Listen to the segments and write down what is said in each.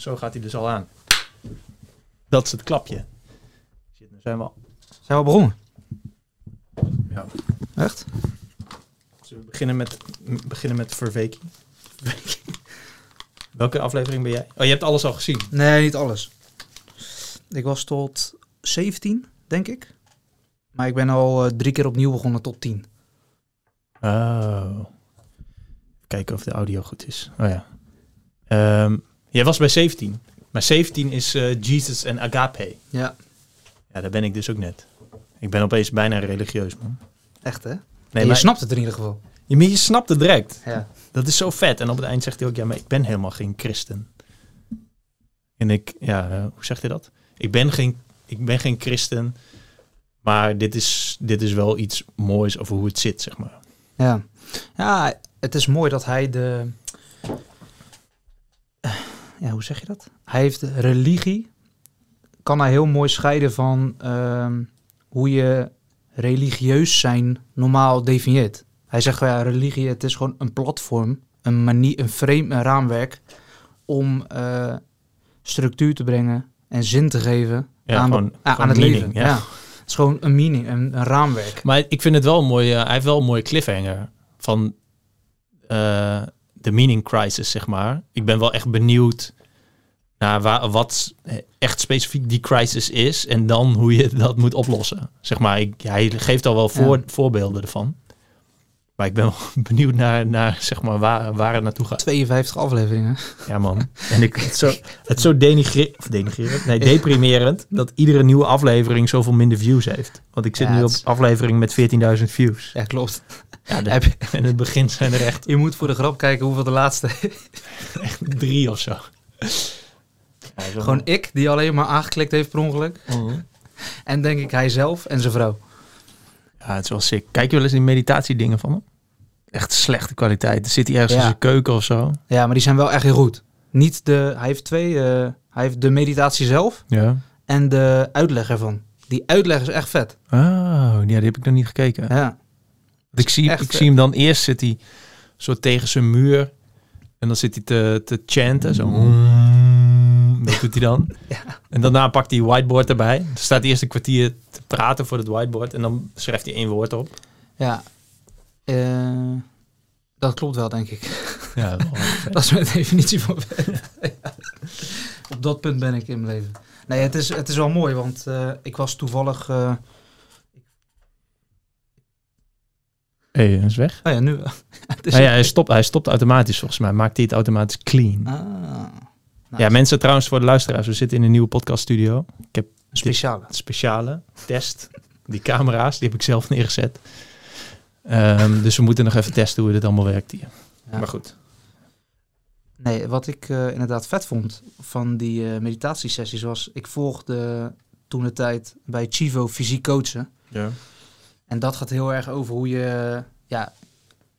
Zo gaat hij dus al aan. Dat is het klapje. Shit, zijn we al. Zijn we begonnen? Ja. Echt? Zullen we beginnen met, beginnen met Verweking? Welke aflevering ben jij? Oh, je hebt alles al gezien. Nee, niet alles. Ik was tot 17, denk ik. Maar ik ben al eh, drie keer opnieuw begonnen tot 10. Oh. Kijken of de audio goed is. Oh ja. Ehm, jij was bij 17. Maar 17 is eh, Jesus en Agape. Ja. Ja, daar ben ik dus ook net. Ik ben opeens bijna religieus, man. Echt, hè? Nee, En je maar, snapt het in ieder geval. je, maar je snapt het direct. Ja. Dat is zo vet. En op het eind zegt hij ook, ja, maar ik ben helemaal geen christen. En ik, ja, hoe zegt hij dat? Ik ben geen, ik ben geen christen, maar dit is, dit is wel iets moois over hoe het zit, zeg maar. Ja. Ja, het is mooi dat hij de... eh, Ja, hoe zeg je dat? Hij heeft religie... Kan hij heel mooi scheiden van ehm, hoe je religieus zijn normaal definieert. Hij zegt, ja, religie, het is gewoon een platform, een manier, een frame, een raamwerk om eh, structuur te brengen en zin te geven Ja, aan, de- aan het meaning, leven. ja. Ja. Het is gewoon een meaning, een, een raamwerk. Maar ik vind het wel een mooie, hij heeft wel een mooie cliffhanger van eh, de meaning crisis, zeg maar. Ik ben wel echt benieuwd naar waar, wat echt specifiek die crisis is en dan hoe je dat moet oplossen. Zeg maar, ik, hij geeft al wel voor, Ja. voorbeelden ervan. Maar ik ben wel benieuwd naar, naar zeg maar, waar, waar het naartoe gaat. 52 afleveringen. Ja, man. En ik, het, is zo, het zo denigre, of denigrerend, nee, deprimerend dat iedere nieuwe aflevering zoveel minder views heeft. Want ik zit Ja, nu op aflevering met 14.000 views. Ja, klopt. Ja, de, in het begin zijn er echt Je moet voor de grap kijken hoeveel de laatste... drie of zo. Ja, Gewoon ik, die alleen maar aangeklikt heeft per ongeluk. Mhm. En denk ik hij zelf en zijn vrouw. Ja, het is wel sick. Kijk je wel eens die meditatiedingen van hem? Echt slechte kwaliteit. Er zit hij ergens Ja. in zijn keuken of zo. Ja, maar die zijn wel echt heel goed. Niet de... Hij heeft twee... eh, hij heeft de meditatie zelf Ja. en de uitleg ervan. Die uitleg is echt vet. Oh, ja, die heb ik nog niet gekeken. Ja. Want ik zie, Echt ik vet. zie hem dan eerst zit hij zo tegen zijn muur. En dan zit hij te, te chanten. Zo. Dat doet hij dan. Ja. En daarna pakt hij whiteboard erbij. Dan staat hij eerst een kwartier te praten voor het whiteboard. En dan schrijft hij één woord op. Ja. Eh, dat klopt wel, denk ik. Ja. Dat is mijn definitie van. Ja. Op dat punt ben ik in mijn leven. Nee, het is, het is wel mooi, want eh, ik was toevallig... eh, hey, hij is weg. oh ja, nu... het is Nou ja, hij, stopt, hij stopt automatisch volgens mij. Maakt hij het automatisch clean. Ah, Ja, mensen trouwens voor de luisteraars. We zitten in een nieuwe podcaststudio. Ik heb speciale. een speciale test. Die camera's, die heb ik zelf neergezet. Ehm, dus we moeten nog even testen hoe dit allemaal werkt hier. Ja. Maar goed. Nee, wat ik eh, inderdaad vet vond van die eh, meditatiesessies was... Ik volgde toen de tijd bij Chivo fysiek coachen. Ja. En dat gaat heel erg over hoe je... Ja,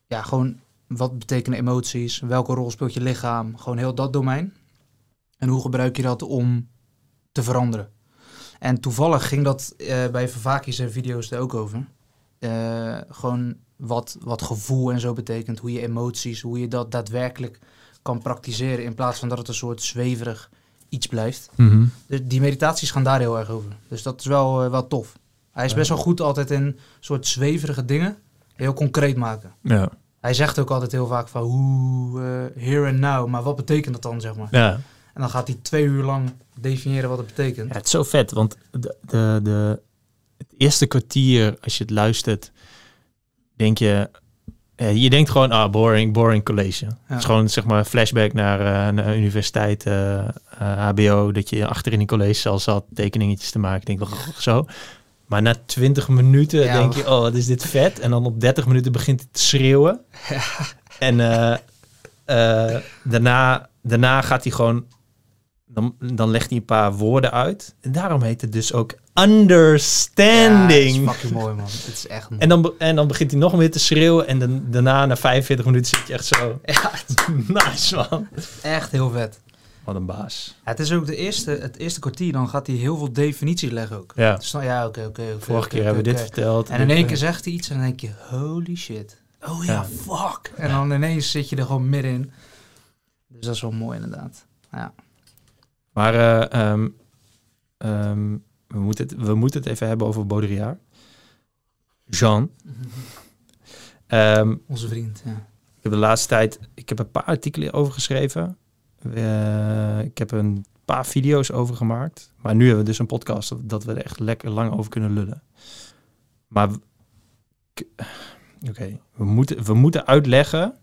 ja, gewoon wat betekenen emoties? Welke rol speelt je lichaam? Gewoon heel dat domein. En hoe gebruik je dat om te veranderen? En toevallig ging dat eh, bij Vervaki's en video's er ook over. Eh, gewoon wat, wat gevoel en zo betekent. Hoe je emoties, hoe je dat daadwerkelijk kan praktiseren. In plaats van dat het een soort zweverig iets blijft. Dus die meditaties gaan daar heel erg over. Dus dat is wel, eh, wel tof. Hij is best wel goed altijd in soort zweverige dingen heel concreet maken. Ja. Hij zegt ook altijd heel vaak van hoe here and now, maar wat betekent dat dan zeg maar? Ja. En dan gaat hij twee uur lang definiëren wat het betekent. ja, het is zo vet. Want de, de, de, het eerste kwartier, als je het luistert, denk je... eh, je denkt gewoon, ah, boring, boring college. Het is gewoon, zeg maar, een flashback naar, naar universiteit, eh, HBO, dat je achter in die collegezaal zat, tekeningetjes te maken. Ik denk, oh, zo. Maar na 20 minuten Ja. denk je, oh, wat is dit vet. En dan op 30 minuten begint het te schreeuwen. En daarna, daarna gaat hij gewoon, dan, dan legt hij een paar woorden uit. En daarom heet het dus ook understanding. Ja, het is fucking mooi man. Het is echt mooi. En dan, en dan begint hij nog meer te schreeuwen. En dan, daarna, na 45 minuten, zit je echt zo. Ja, Nice, man. echt heel vet. Wat een baas. Ja, het is ook de eerste, het eerste kwartier, dan gaat hij heel veel definities leggen ook. Ja. Dus ja, oké, oké. Vorige keer hebben we dit verteld. En in één eh, keer zegt hij iets en dan denk je, holy shit. Oh ja, Ja. fuck. En dan ineens zit je er gewoon middenin. Dus dat is wel mooi inderdaad. Ja. Maar eh, ehm, ehm, we, moeten het, we moeten het even hebben over Baudrillard. Jean. Ehm, Onze vriend, ja. ik heb de laatste tijd, ik heb een paar artikelen over geschreven. Eh, ik heb een paar video's over gemaakt. Maar nu hebben we dus een podcast dat- we er echt lekker lang over kunnen lullen. Maar oké, we, moeten, we moeten uitleggen.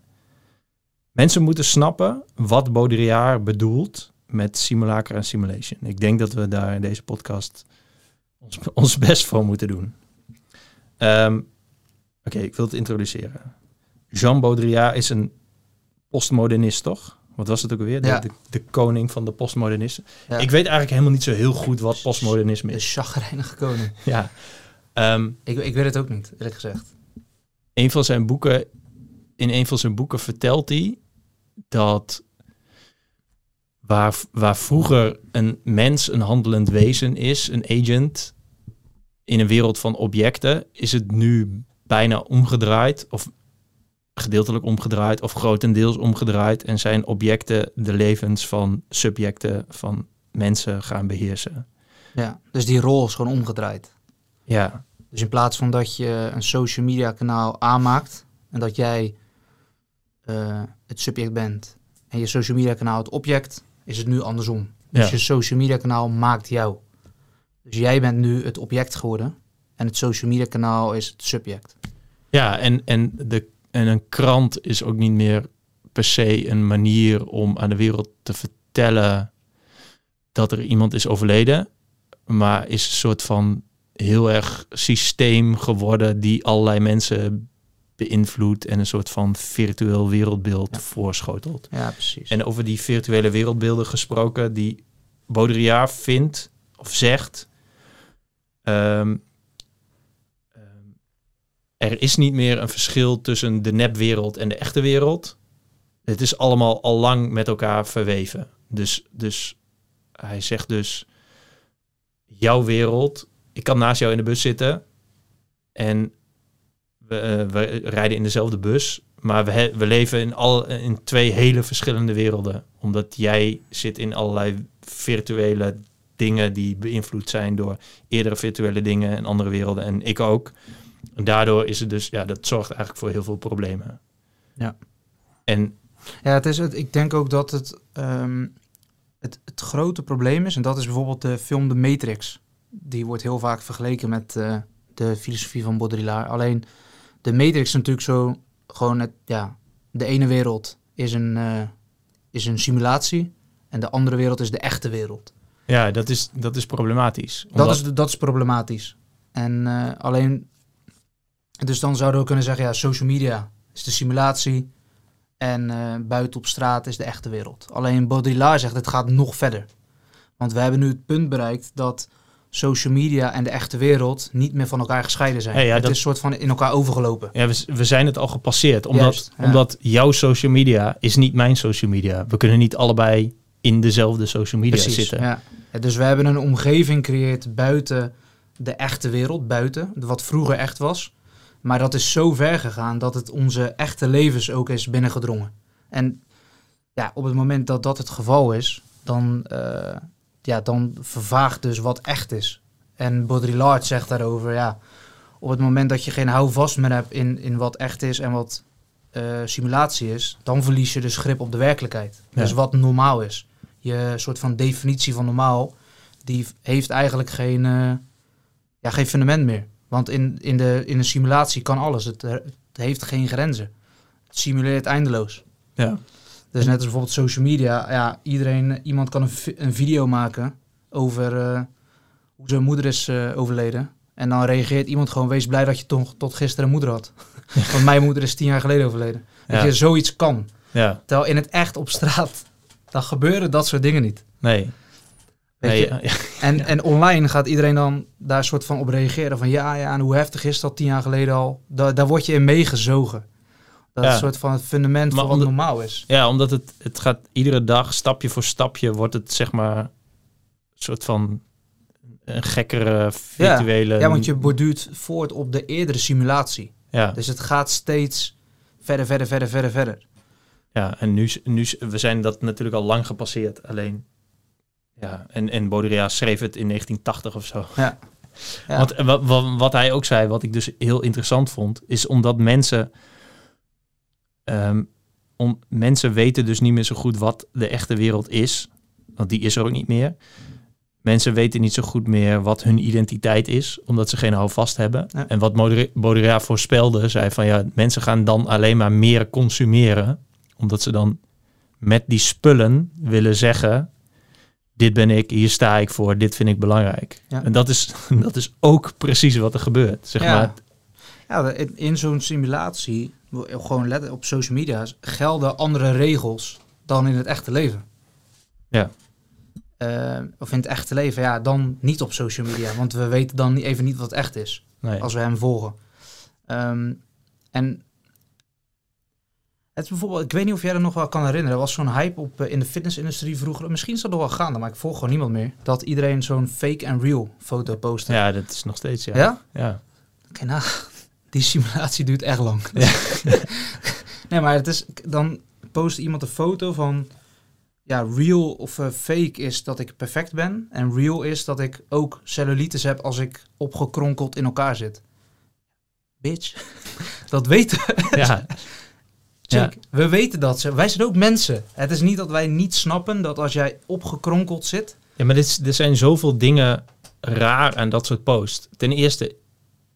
Mensen moeten snappen wat Baudrillard bedoelt met simulacra en simulation. Ik denk dat we daar in deze podcast ons, ons best voor moeten doen. Ehm, Oké, ik wil het introduceren. Jean Baudrillard is een postmodernist, toch? Wat was het ook alweer? De, Ja. de, de koning van de postmodernisten. Ja. Ik weet eigenlijk helemaal niet zo heel goed wat postmodernisme De is. chagrijnige koning. Ja. Ehm, Ik, ik weet het ook niet, eerlijk gezegd. een van zijn boeken, in een van zijn boeken vertelt hij dat waar, waar vroeger een mens een handelend wezen is, een agent, in een wereld van objecten, is het nu bijna omgedraaid, of gedeeltelijk omgedraaid, of grotendeels omgedraaid, en zijn objecten de levens van subjecten, van mensen gaan beheersen. Ja, dus die rol is gewoon omgedraaid. Ja, Dus in plaats van dat je een social media kanaal aanmaakt en dat jij eh, het subject bent en je social media kanaal het object, is het nu andersom. Dus Ja. je social media kanaal maakt jou. Dus jij bent nu het object geworden en het social media kanaal is het subject. Ja, en, en, de, en een krant is ook niet meer per se een manier om aan de wereld te vertellen dat er iemand is overleden, maar is een soort van heel erg systeem geworden die allerlei mensen beïnvloedt en een soort van virtueel wereldbeeld Ja. voorschotelt. Ja, precies. En over die virtuele wereldbeelden gesproken, die Baudrillard vindt of zegt. ehm, ehm, er is niet meer een verschil tussen de nepwereld en de echte wereld. Het is allemaal al lang met elkaar verweven. Dus, dus hij zegt dus: jouw wereld, ik kan naast jou in de bus zitten en we, eh, we rijden in dezelfde bus, maar we, we leven in, al, in twee hele verschillende werelden. Omdat jij zit in allerlei virtuele dingen die beïnvloed zijn door eerdere virtuele dingen en andere werelden. En ik ook. En daardoor is het dus, ja, dat zorgt eigenlijk voor heel veel problemen. Ja. En Ja, het is het, ik denk ook dat het, ehm, het het grote probleem is, en dat is bijvoorbeeld de film The Matrix. Die wordt heel vaak vergeleken met eh, de filosofie van Baudrillard. Alleen de Matrix is natuurlijk zo gewoon het, ja, de ene wereld is een, eh, is een simulatie en de andere wereld is de echte wereld. ja, dat is, dat is problematisch. Dat is, dat is problematisch. En eh, alleen, dus dan zouden we kunnen zeggen, ja, social media is de simulatie en eh, buiten op straat is de echte wereld. Alleen Baudrillard zegt, het gaat nog verder. Want we hebben nu het punt bereikt dat social media en de echte wereld niet meer van elkaar gescheiden zijn. Ja, ja, het dat- is een soort van in elkaar overgelopen. Ja, we, we zijn het al gepasseerd. Omdat, Juist, ja. omdat jouw social media is niet mijn social media. We kunnen niet allebei in dezelfde social media Precies, zitten. Dus we hebben een omgeving gecreëerd buiten de echte wereld, buiten, wat vroeger echt was. Maar dat is zo ver gegaan dat het onze echte levens ook is binnengedrongen. En ja, op het moment dat dat het geval is, dan, eh, ja, dan vervaagt dus wat echt is. En Baudrillard zegt daarover, ja, op het moment dat je geen houvast meer hebt in, in wat echt is en wat eh, simulatie is, dan verlies je dus grip op de werkelijkheid. Ja. Dus wat normaal is. Je soort van definitie van normaal, die heeft eigenlijk geen, eh, ja, geen fundament meer. Want in, in, de, in een simulatie kan alles. Het, het heeft geen grenzen. Het simuleert eindeloos. Ja. Dus net als bijvoorbeeld social media. Ja, iedereen, iemand kan een, een video maken over eh, hoe zijn moeder is eh, overleden. En dan reageert iemand gewoon, wees blij dat je toch tot gisteren een moeder had. Want mijn moeder is tien jaar geleden overleden. Dat Ja. je zoiets kan. ja, Terwijl in het echt op straat, dan gebeuren dat soort dingen niet. nee. Weet nee je? ja, ja. En, en online gaat iedereen dan daar soort van op reageren. Van ja, ja, en hoe heftig is dat tien jaar geleden al? Da daar word je in meegezogen. Dat Ja. soort van het fundament Maar van wat normaal is. Ja, omdat het, het gaat iedere dag, stapje voor stapje, wordt het zeg maar een soort van een gekkere virtuele... Ja, want je borduurt voort op de eerdere simulatie. Ja, Dus het gaat steeds verder, verder, verder, verder, verder. ja en nu, nu, we zijn dat natuurlijk al lang gepasseerd. Alleen, Ja, en, en Baudrillard schreef het in 1980 of zo. Ja. Ja. Want wat, wat, wat hij ook zei, wat ik dus heel interessant vond, is omdat mensen. Ehm, om, mensen weten dus niet meer zo goed wat de echte wereld is. Want die is er ook niet meer. Mensen weten niet zo goed meer wat hun identiteit is, omdat ze geen houvast hebben. Ja. En wat Baudri- Baudrillard voorspelde, zei van ja, mensen gaan dan alleen maar meer consumeren, omdat ze dan met die spullen willen zeggen, dit ben ik, hier sta ik voor, dit vind ik belangrijk. Ja. En dat is, dat is ook precies wat er gebeurt. Zeg Ja. maar, Ja, in, zo'n simulatie, gewoon let op social media, gelden andere regels dan in het echte leven. Ja. Eh, of in het echte leven, ja, dan niet op social media. Want we weten dan even niet wat echt is, nee. als we hem volgen. Ehm, en het is bijvoorbeeld, ik weet niet of jij er nog wel kan herinneren, er was zo'n hype op, eh, in de fitnessindustrie vroeger, misschien is dat nog wel gaande, maar ik volg gewoon niemand meer, dat iedereen zo'n fake en real foto postte. ja, dat is nog steeds, ja. ja? ja. Oké, nou, die simulatie duurt echt lang. nee, maar het is, dan post iemand een foto van, ja, real of eh, fake is dat ik perfect ben. En real is dat ik ook cellulitis heb als ik opgekronkeld in elkaar zit. Bitch. dat weten we. ja. Check. We weten dat. Ze, wij zijn ook mensen. Het is niet dat wij niet snappen dat als jij opgekronkeld zit... Ja, maar dit, is- er zijn zoveel dingen raar aan dat soort posts. Ten eerste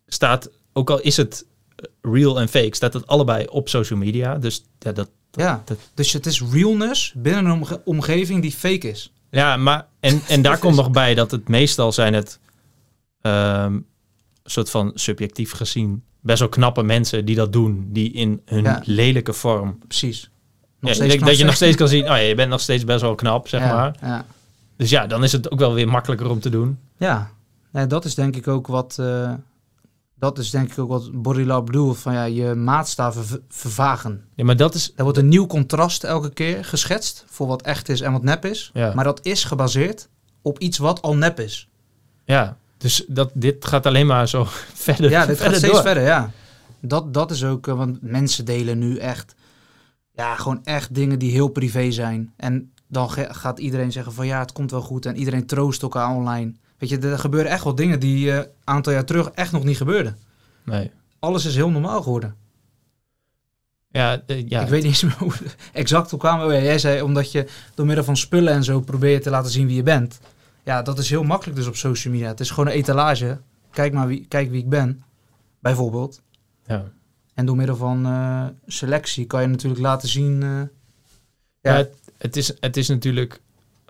staat, ook al is het real en fake, staat het allebei op social media. Dus ja, dat, Ja, dat- dus het is realness binnen een omge- omgeving die fake is. ja maar en, en daar komt nog bij dat het meestal zijn het ehm soort van subjectief gezien best wel knappe mensen die dat doen, die in hun Ja. lelijke vorm. Precies. Nog dat je nog steeds kan zien, oh ja, je bent nog steeds best wel knap, zeg Ja, maar. Ja, Dus ja, dan is het ook wel weer makkelijker om te doen. ja. Nee, dat is denk ik ook wat... eh, dat is denk ik ook wat Baudrillard bedoelt. Van ja, je maatstaven vervagen. Ja, maar dat is, Er wordt een nieuw contrast elke keer geschetst. Voor wat echt is en wat nep is. ja. Maar dat is gebaseerd op iets wat al nep is. Ja, dus dat, dit gaat alleen maar zo verder. Ja, dit gaat steeds door. verder, ja. Dat, dat is ook, eh, want mensen delen nu echt, ja, gewoon echt dingen die heel privé zijn. En dan gaat iedereen zeggen van ja, het komt wel goed. En iedereen troost elkaar online. Weet je, er gebeuren echt wel dingen die eh, een aantal jaar terug echt nog niet gebeurden. Nee. Alles is heel normaal geworden. Ja, ja. Ik weet niet eens meer hoe exact hoe kwamen. Oh ja, jij zei omdat je door middel van spullen en zo probeer je te laten zien wie je bent. Ja, dat is heel makkelijk dus op social media. Het is gewoon een etalage. Kijk maar wie, kijk wie ik ben, bijvoorbeeld. ja. En door middel van eh, selectie kan je natuurlijk laten zien. eh, Ja, Ja. het, het is, het is natuurlijk,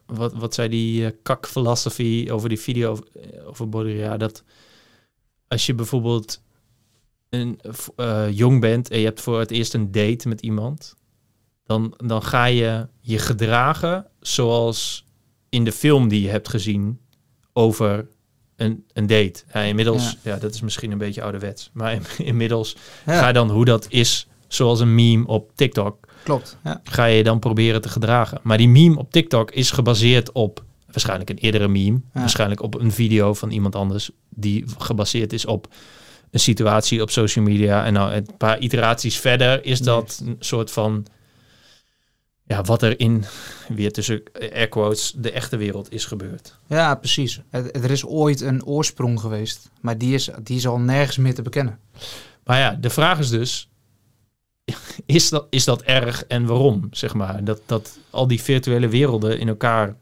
wat, wat zei die eh, kak-filosofie over die video over, eh, over Baudrillard, dat als je bijvoorbeeld een, eh, jong bent en je hebt voor het eerst een date met iemand, dan, dan ga je je gedragen zoals in de film die je hebt gezien over een, een date. Ja, inmiddels, ja. dat is misschien een beetje ouderwets, maar in- inmiddels ja, ga je dan hoe dat is, zoals een meme op TikTok, klopt. Ja. ga je dan proberen te gedragen. Maar die meme op TikTok is gebaseerd op waarschijnlijk een eerdere meme, waarschijnlijk op een video van iemand anders die gebaseerd is op een situatie op social media. En nou een paar iteraties verder is dat een soort van ja, wat er in weer tussen air quotes de echte wereld is gebeurd. ja, precies. Er, er is ooit een oorsprong geweest, maar die is, die is al nergens meer te bekennen. Maar ja, de vraag is dus is dat, is dat erg en waarom, zeg maar? Dat, dat al die virtuele werelden in elkaar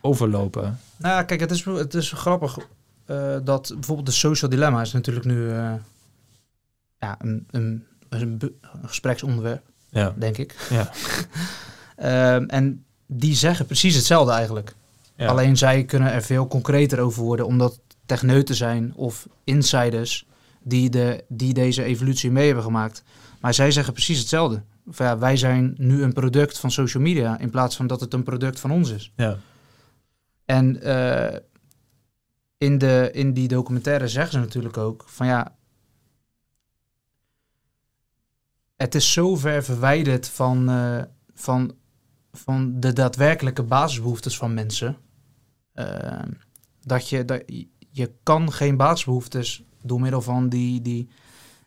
overlopen. Nou, ja, kijk, het is, het is grappig eh, dat bijvoorbeeld de social dilemma is natuurlijk nu eh, ja, een, een, een, gespreksonderwerp, Ja, denk ik. ja. Ehm, en die zeggen precies hetzelfde eigenlijk. ja. Alleen zij kunnen er veel concreter over worden, omdat techneuten zijn of insiders die, de, die deze evolutie mee hebben gemaakt. Maar zij zeggen precies hetzelfde. Van ja, wij zijn nu een product van social media in plaats van dat het een product van ons is. ja. En eh, in, de, in die documentaire zeggen ze natuurlijk ook van ja. Het is zo ver verwijderd van, eh, van, van de daadwerkelijke basisbehoeftes van mensen. eh, dat, je, dat je- je kan geen basisbehoeftes door middel van die, die,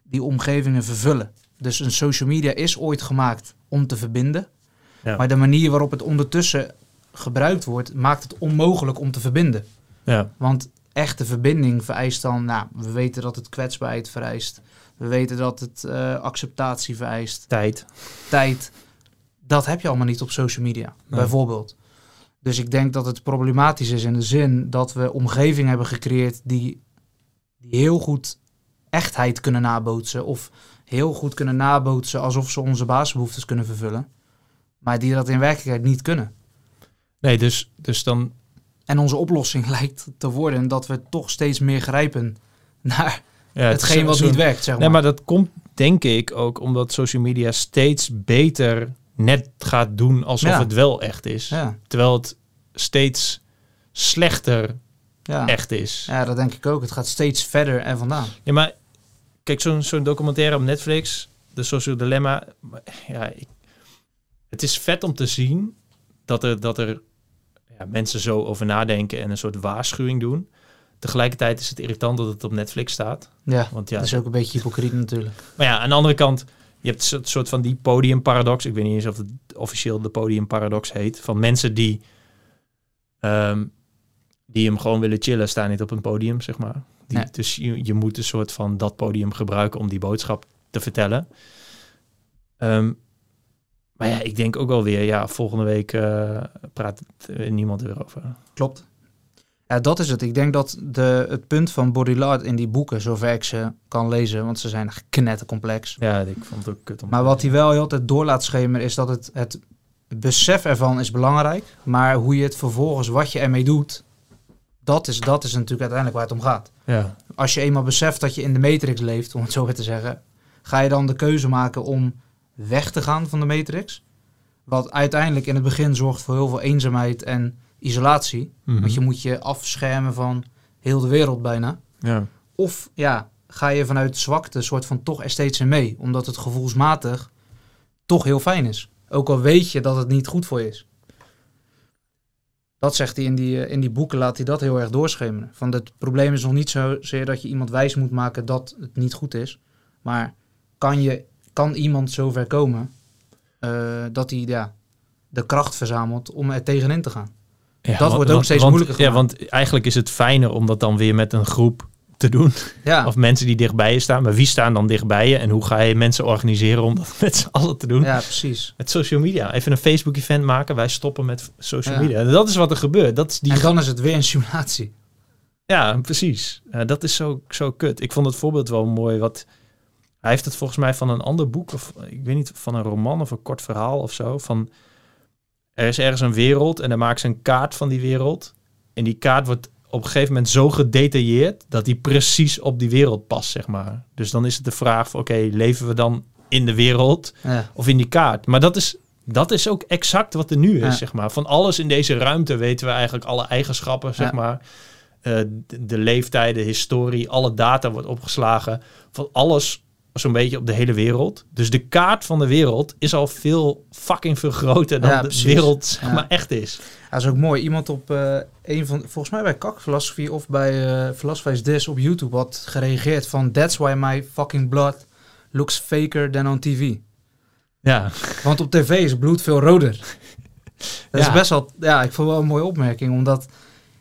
die omgevingen vervullen. Dus een social media is ooit gemaakt om te verbinden. Ja. Maar de manier waarop het ondertussen gebruikt wordt, maakt het onmogelijk om te verbinden. Ja. Want echte verbinding vereist dan, nou, we weten dat het kwetsbaarheid vereist. We weten dat het uh, acceptatie vereist. Tijd. Tijd. Dat heb je allemaal niet op social media, bijvoorbeeld. Dus ik denk dat het problematisch is in de zin dat we omgeving hebben gecreëerd die, die heel goed echtheid kunnen nabootsen. Of heel goed kunnen nabootsen alsof ze onze basisbehoeftes kunnen vervullen. Maar die dat in werkelijkheid niet kunnen. Nee, dus, dus dan. En onze oplossing lijkt te worden dat we toch steeds meer grijpen naar ja, hetgeen wat niet werkt. Zeg maar. Nee, maar dat komt denk ik ook omdat social media steeds beter net gaat doen alsof het wel echt is. Ja. Terwijl het steeds slechter ja. echt is. Ja, dat denk ik ook. Het gaat steeds verder en vandaan. Ja, maar kijk, zo'n zo'n documentaire op Netflix, de Social Dilemma. Ja, ik, het is vet om te zien dat er, dat er ja, mensen zo over nadenken en een soort waarschuwing doen. Tegelijkertijd is het irritant dat het op Netflix staat. Ja, Want ja dat is ook een beetje hypocriet natuurlijk. Maar ja, aan de andere kant, je hebt een soort van die podiumparadox. Ik weet niet eens of het officieel de podiumparadox heet. Van mensen die, um, die hem gewoon willen chillen, staan niet op een podium, zeg maar. Die, Dus je, je moet een soort van dat podium gebruiken om die boodschap te vertellen. Um, maar ja, ik denk ook wel weer, ja, volgende week uh, praat niemand erover. Klopt. Ja, dat is het. Ik denk dat de, het punt van Baudrillard in die boeken, zover ik ze kan lezen, want ze zijn knettercomplex. Ja, ik vond het ook kut om Maar wat hij wel heel tijd door laat schemeren, is dat het, het besef ervan is belangrijk. Maar hoe je het vervolgens, wat je ermee doet, dat is, dat is natuurlijk uiteindelijk waar het om gaat. Ja. Als je eenmaal beseft dat je in de matrix leeft, om het zo weer te zeggen, ga je dan de keuze maken om weg te gaan van de matrix. Wat uiteindelijk in het begin zorgt voor heel veel eenzaamheid en isolatie. Mhm. Want je moet je afschermen van heel de wereld bijna. Ja. Of ja, ga je vanuit zwakte soort van toch er steeds in mee. Omdat het gevoelsmatig toch heel fijn is. Ook al weet je dat het niet goed voor je is. Dat zegt hij in die, eh, in die boeken, laat hij dat heel erg doorschemeren. Van het probleem is nog niet zozeer dat je iemand wijs moet maken dat het niet goed is. Maar kan, je, kan iemand zover komen uh, dat hij ja, de kracht verzamelt om er tegenin te gaan? Ja, dat wordt ook steeds moeilijker. Ja, want eigenlijk is het fijner om dat dan weer met een groep te doen. Ja. Of mensen die dichtbij je staan. Maar wie staan dan dichtbij je? En hoe ga je mensen organiseren om dat met z'n allen te doen? Ja, precies. Met social media. Even een Facebook-event maken. Wij stoppen met social media. Dat is wat er gebeurt. Dat is die... En dan is het weer een simulatie. Ja, precies. dat is zo, zo kut. Ik vond het voorbeeld wel mooi. Wat, hij heeft het volgens mij van een ander boek. Of ik weet niet, van een roman of een kort verhaal of zo. Van er is ergens een wereld en dan maakt ze een kaart van die wereld. En die kaart wordt op een gegeven moment zo gedetailleerd dat die precies op die wereld past, zeg maar. Dus dan is het de vraag oké, leven we dan in de wereld of in die kaart? Maar dat is, dat is ook exact wat er nu is, zeg maar. Van alles in deze ruimte weten we eigenlijk alle eigenschappen, zeg maar. Uh, de, de, leeftijden, historie, alle data wordt opgeslagen. Van alles zo'n beetje op de hele wereld. Dus de kaart van de wereld is al veel fucking veel groter dan de wereld zeg maar echt is. Dat is ook mooi. Iemand op uh, een van, volgens mij bij Kak Philosophy of bij uh, Philosophy This op YouTube had gereageerd van That's why my fucking blood looks faker than on TV. Ja. Want op tv is bloed veel roder. Dat is best wel, ja, ik vond wel een mooie opmerking, omdat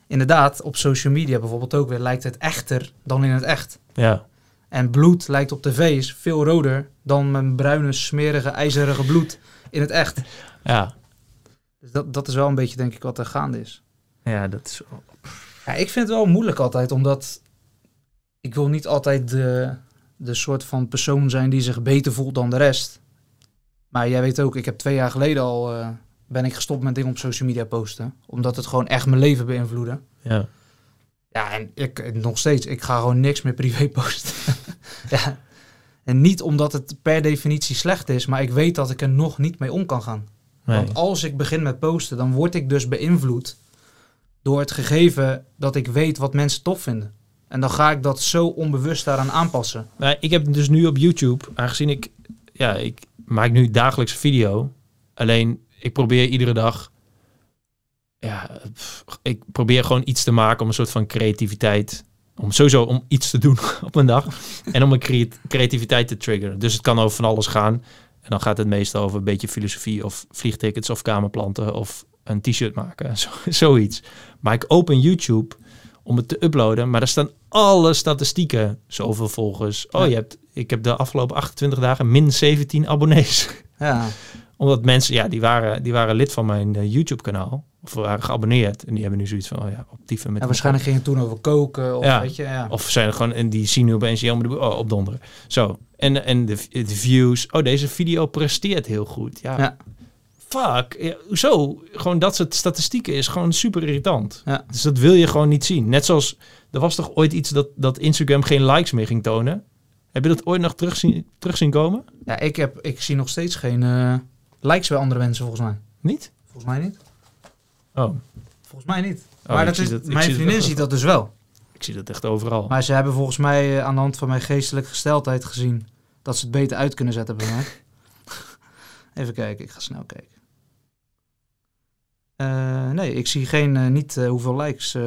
inderdaad op social media bijvoorbeeld ook weer lijkt het echter dan in het echt. Ja. En bloed lijkt op tv is veel roder dan mijn bruine, smerige, ijzerige bloed in het echt. Ja. Dus dat, dat is wel een beetje, denk ik, wat er gaande is. Ja, dat is Ja, ik vind het wel moeilijk altijd, omdat ik wil niet altijd de, de soort van persoon zijn die zich beter voelt dan de rest. Maar jij weet ook, ik heb twee jaar geleden al uh, ben ik gestopt met dingen op social media posten. Omdat het gewoon echt mijn leven beïnvloedde. Ja. Ja, en ik nog steeds, ik ga gewoon niks meer privé posten. Ja. En niet omdat het per definitie slecht is, maar ik weet dat ik er nog niet mee om kan gaan. Want als ik begin met posten, dan word ik dus beïnvloed door het gegeven dat ik weet wat mensen tof vinden. En dan ga ik dat zo onbewust daaraan aanpassen. Maar ik heb dus nu op YouTube, aangezien ik, ja, ik maak nu dagelijks video. Alleen ik probeer iedere dag ja, ik probeer gewoon iets te maken om een soort van creativiteit. Om sowieso om iets te doen op een dag. en om een creativiteit te triggeren. Dus het kan over van alles gaan. En dan gaat het meestal over een beetje filosofie of vliegtickets of kamerplanten of een t-shirt maken. Zo, zoiets. Maar ik open YouTube om het te uploaden. Maar daar staan alle statistieken. Zoveel volgers. Oh, je hebt, ik heb de afgelopen 28 dagen min 17 abonnees. Ja, Omdat mensen, ja, die waren, die waren lid van mijn eh, YouTube-kanaal. Of waren geabonneerd. En die hebben nu zoiets van, oh ja, optieven met een waarschijnlijk ging het toen over koken of Ja. weet je, ja. of zijn er gewoon en die zien nu opeens helemaal de oh, opdonderen. Zo. En, en de, de views. Oh, deze video presteert heel goed. Ja. Ja. Fuck. Ja, hoezo? Gewoon dat soort statistieken is gewoon super irritant. Ja. Dus dat wil je gewoon niet zien. Net zoals er was toch ooit iets dat, dat Instagram geen likes meer ging tonen. Heb je dat ooit nog terug zien, terug zien komen? Ja, ik, heb, ik zie nog steeds geen eh, likes bij andere mensen volgens mij. Niet? Volgens mij niet. Oh, Volgens mij niet. Oh, maar dat is, dat- mijn zie vriendin ziet dat dus wel. ik zie dat echt overal. Maar ze hebben volgens mij eh, aan de hand van mijn geestelijke gesteldheid gezien dat ze het beter uit kunnen zetten bij mij. Even kijken, ik ga snel kijken. Eh, nee, ik zie geen, eh, niet hoeveel likes.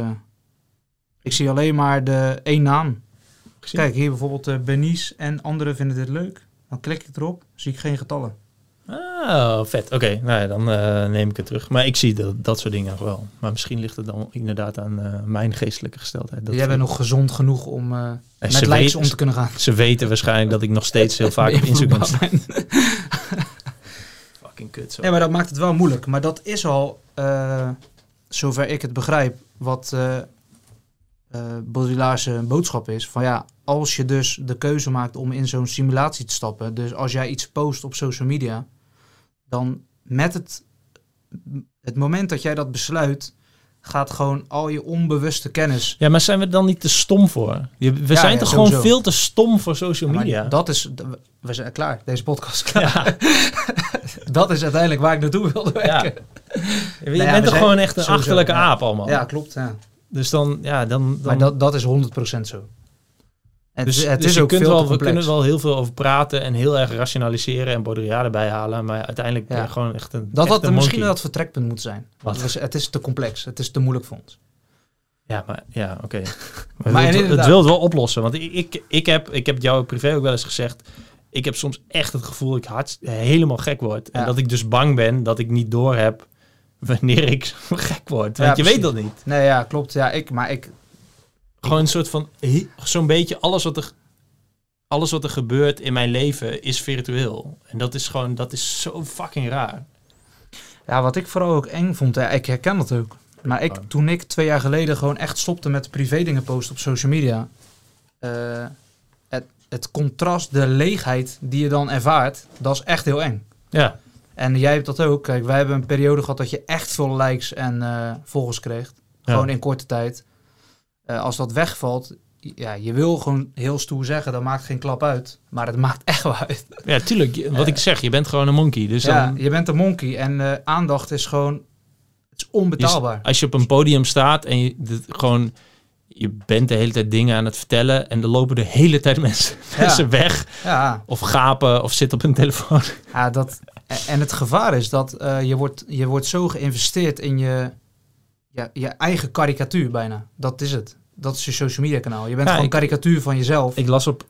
ik zie alleen maar de één naam. Gezien? Kijk, hier bijvoorbeeld Benice en anderen vinden dit leuk. Dan klik ik erop, zie ik geen getallen. Ah, vet. Oké, nou ja, dan eh, neem ik het terug. Maar ik zie dat, dat soort dingen wel. Maar misschien ligt het dan inderdaad aan eh, mijn geestelijke gesteldheid. Dat Jij bent nog gezond genoeg om eh, met likes om te kunnen gaan. Ze weten waarschijnlijk dat ik nog steeds heel vaak op Instagram sta. Fucking kut zo. Ja, maar dat maakt het wel moeilijk. Maar dat is al, zover ik het begrijp, wat eh Baudelaire's boodschap is. Van ja, als je dus de keuze maakt om in zo'n simulatie te stappen. Dus als jij iets post op social media, dan met het, het moment dat jij dat besluit, gaat gewoon al je onbewuste kennis. Ja, maar zijn we dan niet te stom voor? We Ja, zijn ja, toch sowieso. gewoon veel te stom voor social media? dat is, we zijn klaar. Deze podcast is klaar. dat is uiteindelijk waar ik naartoe wilde Ja. werken. je ja, bent toch zijn- gewoon echt een sowieso, achterlijke ja. aap allemaal. Ja, klopt. Ja. Dus dan, ja, dan... dan Maar dat, dat is 100% zo. Het, dus, het dus is je ook kunt veel wel, we kunnen wel heel veel over praten en heel erg rationaliseren en Baudrillard erbij halen, maar uiteindelijk Ja. je gewoon echt een dat had misschien dat vertrekpunt moet zijn. Wat? Het is, het is te complex. Het is te moeilijk voor ons. Ja, maar ja, oké. Maar Maar het, het wil het wel oplossen. Want ik, ik, ik, heb, ik heb het jou privé ook wel eens gezegd. Ik heb soms echt het gevoel dat ik hard, helemaal gek word. En Ja. dat ik dus bang ben dat ik niet door heb wanneer ik gek word. Want Ja, je precies. weet dat niet. Nee, ja, klopt. Ja, ik, maar ik, Gewoon een soort van, zo'n beetje alles wat er... Alles wat er gebeurt in mijn leven is virtueel. En dat is gewoon, dat is zo fucking raar. ja, wat ik vooral ook eng vond, ja, ik herken dat ook. Maar ik, toen ik twee jaar geleden gewoon echt stopte met privé dingen posten op social media. eh, het, het contrast, de leegheid die je dan ervaart, dat is echt heel eng. Ja, En jij hebt dat ook. Kijk, wij hebben een periode gehad dat je echt veel likes en eh volgers kreeg. Gewoon Ja. in korte tijd. Eh, als dat wegvalt, ja, je wil gewoon heel stoer zeggen, dat maakt geen klap uit. Maar het maakt echt wel uit. ja tuurlijk. Wat ik zeg, je bent gewoon een monkey. Dus ja, dan, je bent een monkey en eh, aandacht is gewoon, het is onbetaalbaar. als je op een podium staat en je dit gewoon... Je bent de hele tijd dingen aan het vertellen en er lopen de hele tijd mensen, Ja. mensen weg. Ja, Of gapen of zitten op hun telefoon. ja dat, en het gevaar is dat eh, je, wordt, je wordt zo geïnvesteerd in je, ja, je eigen karikatuur bijna. Dat is het. Dat is je social media kanaal. Je bent Ja, gewoon ik- karikatuur van jezelf. Ik las op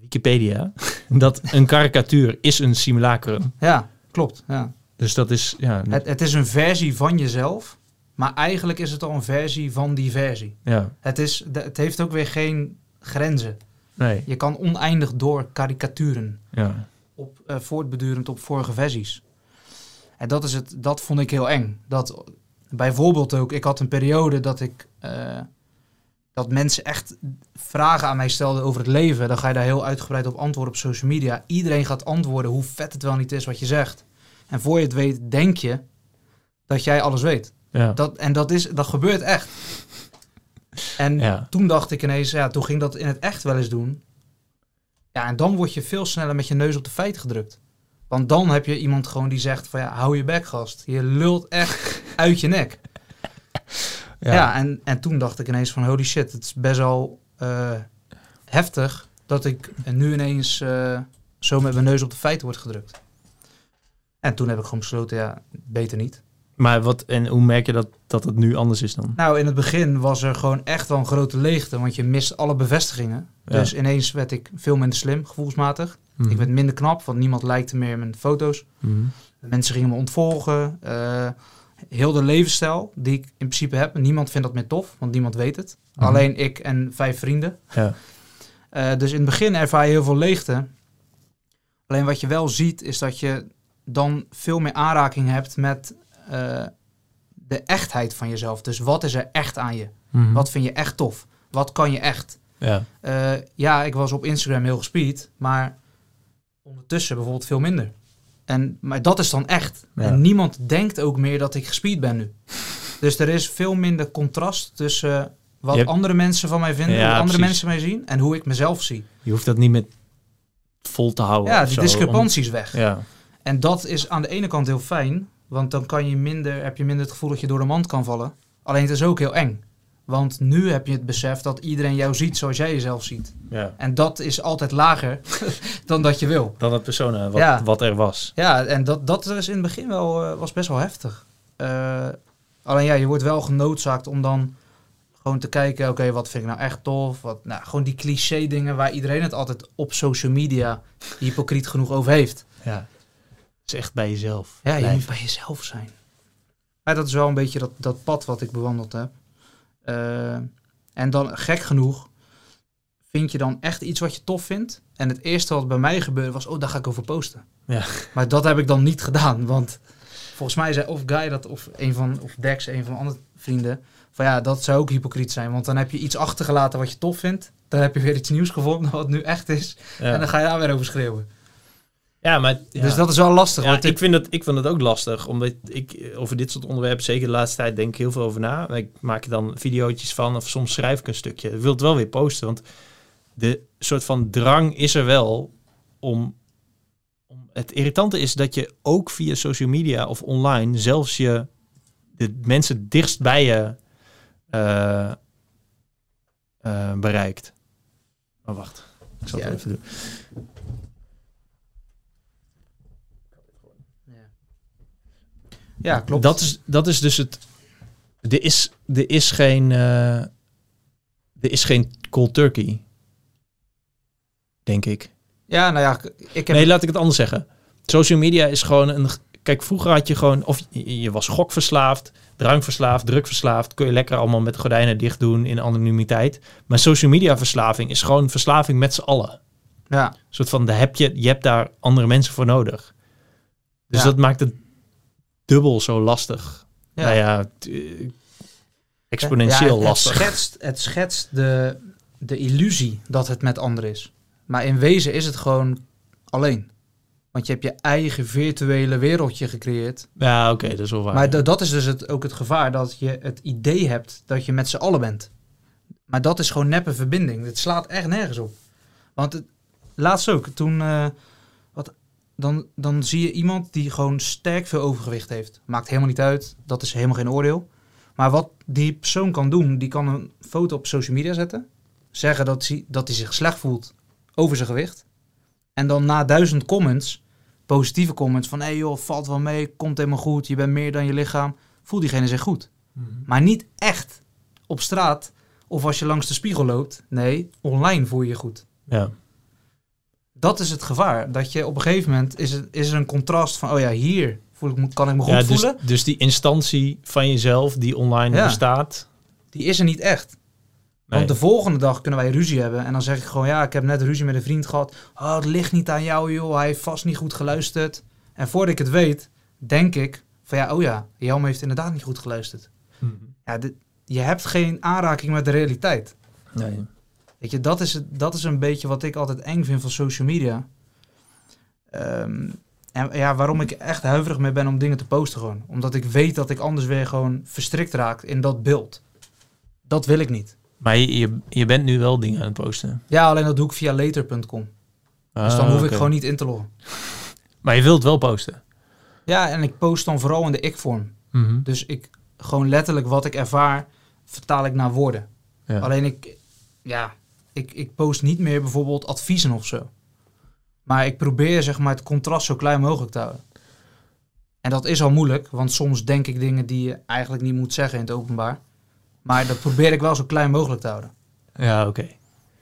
Wikipedia dat een karikatuur is een simulacrum. ja, klopt. Ja. Dus dat is, ja, Het, het is een versie van jezelf, maar eigenlijk is het al een versie van die versie. ja, Het, is, het heeft ook weer geen grenzen. nee, Je kan oneindig door karikaturen, ja. op, eh, voortbedurend op vorige versies. En dat, is het, dat vond ik heel eng. Dat, bijvoorbeeld ook, ik had een periode dat ik... eh, dat mensen echt vragen aan mij stelden over het leven. Dan ga je daar heel uitgebreid op antwoorden op social media. Iedereen gaat antwoorden hoe vet het wel niet is wat je zegt. En voor je het weet, denk je dat jij alles weet. ja. Dat, en dat, is, dat gebeurt echt. En Ja. toen dacht ik ineens, ja, toen ging dat in het echt wel eens doen. Ja, en dan word je veel sneller met je neus op de feiten gedrukt. Want dan heb je iemand gewoon die zegt van ja, hou je bek gast. Je lult echt uit je nek. Ja, en, en toen dacht ik ineens van holy shit, het is best wel eh, heftig dat ik nu ineens eh, zo met mijn neus op de feiten word gedrukt. En toen heb ik gewoon besloten, ja, beter niet. Maar wat, en hoe merk je dat, dat het nu anders is dan? Nou, in het begin was er gewoon echt wel een grote leegte, want je mist alle bevestigingen. Ja. Dus ineens werd ik veel minder slim, gevoelsmatig. Mhm. Ik werd minder knap, want niemand likte meer mijn foto's. Mhm. Mensen gingen me ontvolgen. Eh, heel de levensstijl die ik in principe heb. Niemand vindt dat meer tof, want niemand weet het. Mhm. Alleen ik en vijf vrienden. Ja. Eh, dus in het begin ervaar je heel veel leegte. Alleen wat je wel ziet, is dat je dan veel meer aanraking hebt met eh, de echtheid van jezelf. Dus wat is er echt aan je? Mhm. Wat vind je echt tof? Wat kan je echt? Ja. Eh, ja, ik was op Instagram heel gespied, maar ondertussen bijvoorbeeld veel minder. En, maar dat is dan echt. Ja. En niemand denkt ook meer dat ik gespied ben nu. Dus er is veel minder contrast tussen eh, wat hebt- andere mensen van mij vinden, Ja, hoe andere precies. mensen mij zien en hoe ik mezelf zie. Je hoeft dat niet met vol te houden. Ja, die zo, discrepantie is weg. ja. En dat is aan de ene kant heel fijn, want dan kan je minder, heb je minder het gevoel dat je door de mand kan vallen. Alleen het is ook heel eng. Want nu heb je het besef dat iedereen jou ziet zoals jij jezelf ziet. ja. En dat is altijd lager dan dat je wil. Dan het persona, wat, Ja. wat er was. Ja, en dat, dat is in het begin wel, eh, was best wel heftig. Eh, alleen ja, je wordt wel genoodzaakt om dan gewoon te kijken, oké, wat vind ik nou echt tof? Wat, nou, gewoon die cliché dingen waar iedereen het altijd op social media hypocriet genoeg over heeft. Ja. Het is echt bij jezelf. Ja, je moet bij jezelf zijn. Maar dat is wel een beetje dat, dat pad wat ik bewandeld heb. Eh, en dan, gek genoeg, vind je dan echt iets wat je tof vindt. En het eerste wat bij mij gebeurde was, oh, daar ga ik over posten. Ja. Maar dat heb ik dan niet gedaan, want volgens mij zei of Guy dat, of een van, of Dex, een van mijn andere vrienden, van ja, dat zou ook hypocriet zijn. Want dan heb je iets achtergelaten wat je tof vindt. Dan heb je weer iets nieuws gevonden wat nu echt is. En dan Ja. ga je daar weer over schreeuwen. Ja, maar... ja. Dus dat is wel lastig. Ja, want ik vind, het, ik vind het ook lastig, omdat ik eh, over dit soort onderwerpen, zeker de laatste tijd, denk ik heel veel over na. Ik maak er dan videootjes van of soms schrijf ik een stukje. Ik wil het wel weer posten, want de soort van drang is er wel om... om het irritante is dat je ook via social media of online zelfs je de mensen dichtst bij je eh, eh, bereikt. Maar wacht, ik zal het Ja. even doen. Ja, klopt. Dat is, dat is dus het. Er is, er is geen. eh, er is geen cold turkey. Denk ik. Ja, nou ja, ik heb... Nee, laat ik het anders zeggen. Social media is gewoon een. Kijk, vroeger had je gewoon. Of je, je was gokverslaafd, drankverslaafd, drukverslaafd. Kun je lekker allemaal met gordijnen dicht doen in anonimiteit. Maar social media verslaving is gewoon verslaving met z'n allen. Ja, Een soort van, daar heb je, je hebt daar andere mensen voor nodig. Dus Ja. dat maakt het dubbel zo lastig. ja. Nou ja, eh, exponentieel Ja, het, lastig. Het schetst, het schetst de, de illusie dat het met anderen is. Maar in wezen is het gewoon alleen. Want je hebt je eigen virtuele wereldje gecreëerd. Ja, oké, dat is wel waar. Maar ja. dat is dus het, ook het gevaar dat je het idee hebt dat je met z'n allen bent. Maar dat is gewoon neppe verbinding. Het slaat echt nergens op. Want het, laatst ook, toen, eh, dan, dan zie je iemand die gewoon sterk veel overgewicht heeft. Maakt helemaal niet uit, dat is helemaal geen oordeel. Maar wat die persoon kan doen, die kan een foto op social media zetten. Zeggen dat hij, dat hij zich slecht voelt over zijn gewicht. En dan na duizend comments, positieve comments van... hé hey joh, valt wel mee, komt helemaal goed, je bent meer dan je lichaam. Voelt diegene zich goed. Mhm. Maar niet echt op straat of als je langs de spiegel loopt. Nee, online voel je je goed. Ja. Dat is het gevaar. Dat je op een gegeven moment is, het, is er een contrast van... oh ja, hier voel ik, me- kan ik me goed ja, dus, voelen. dus die instantie van jezelf die online Ja. bestaat. Die is er niet echt. Nee. Want de volgende dag kunnen wij ruzie hebben. En dan zeg ik gewoon, ja, ik heb net ruzie met een vriend gehad. Oh, het ligt niet aan jou, joh. Hij heeft vast niet goed geluisterd. En voordat ik het weet, denk ik van, ja, oh ja, Jelme heeft inderdaad niet goed geluisterd. Mhm. Ja, dit- je hebt geen aanraking met de realiteit. Nee. Weet je, dat is, dat is een beetje wat ik altijd eng vind van social media. Ehm, en ja, waarom ik echt huiverig mee ben om dingen te posten gewoon. Omdat ik weet dat ik anders weer gewoon verstrikt raak in dat beeld. Dat wil ik niet. Maar je, je, je bent nu wel dingen aan het posten. Ja, alleen dat doe ik via later.com. Dus dan Ah, hoef ik gewoon niet in te loggen. Maar je wilt wel posten. Ja, en ik post dan vooral in de ik-vorm. Mhm. Dus ik gewoon letterlijk wat ik ervaar, vertaal ik naar woorden. Ja. Alleen ik, ja, ik, ik post niet meer bijvoorbeeld adviezen of zo. Maar ik probeer zeg maar het contrast zo klein mogelijk te houden. En dat is al moeilijk, want soms denk ik dingen die je eigenlijk niet moet zeggen in het openbaar. Maar dat probeer ik wel zo klein mogelijk te houden. Ja, oké.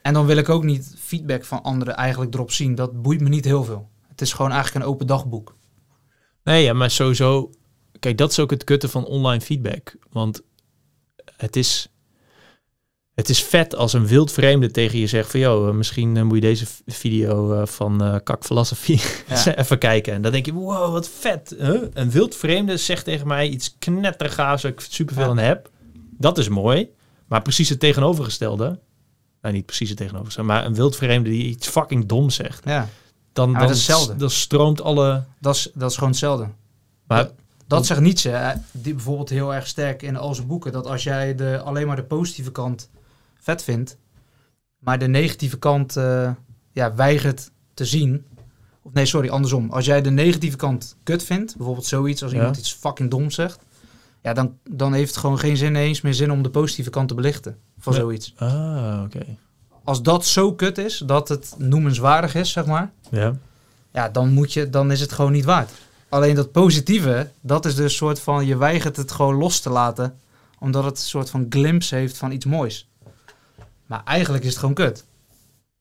En dan wil ik ook niet feedback van anderen eigenlijk erop zien. Dat boeit me niet heel veel. Het is gewoon eigenlijk een open dagboek. Nee, ja, maar sowieso... kijk, dat is ook het kutte van online feedback. Want het is, het is vet als een wild vreemde tegen je zegt van... joh, misschien eh, moet je deze video eh, van eh Kak Philosophy Ja. even kijken. En dan denk je, wow, wat vet. Huh? Een wild vreemde zegt tegen mij iets knettergaafs... waar ik superveel Ja. aan heb. Dat is mooi. Maar precies het tegenovergestelde... Nou, niet precies het tegenovergestelde... maar een wild vreemde die iets fucking dom zegt... Ja, dan, dan, dat stroomt alle... dat is, dat is gewoon hetzelfde. Maar, Dat- Dat zegt Nietzsche, die bijvoorbeeld heel erg sterk in al zijn boeken. Dat als jij de, alleen maar de positieve kant vet vindt, maar de negatieve kant eh, ja, weigert te zien. Of nee, sorry, andersom. Als jij de negatieve kant kut vindt, bijvoorbeeld zoiets als Ja. iemand iets fucking dom zegt, ja, dan, dan heeft het gewoon geen zin eens meer zin om de positieve kant te belichten van zoiets. Ah, oké. Als dat zo kut is, dat het noemenswaardig is, zeg maar, Ja. ja, dan, moet je, dan is het gewoon niet waard. Alleen dat positieve, dat is dus een soort van, je weigert het gewoon los te laten, omdat het een soort van glimpse heeft van iets moois. Maar eigenlijk is het gewoon kut.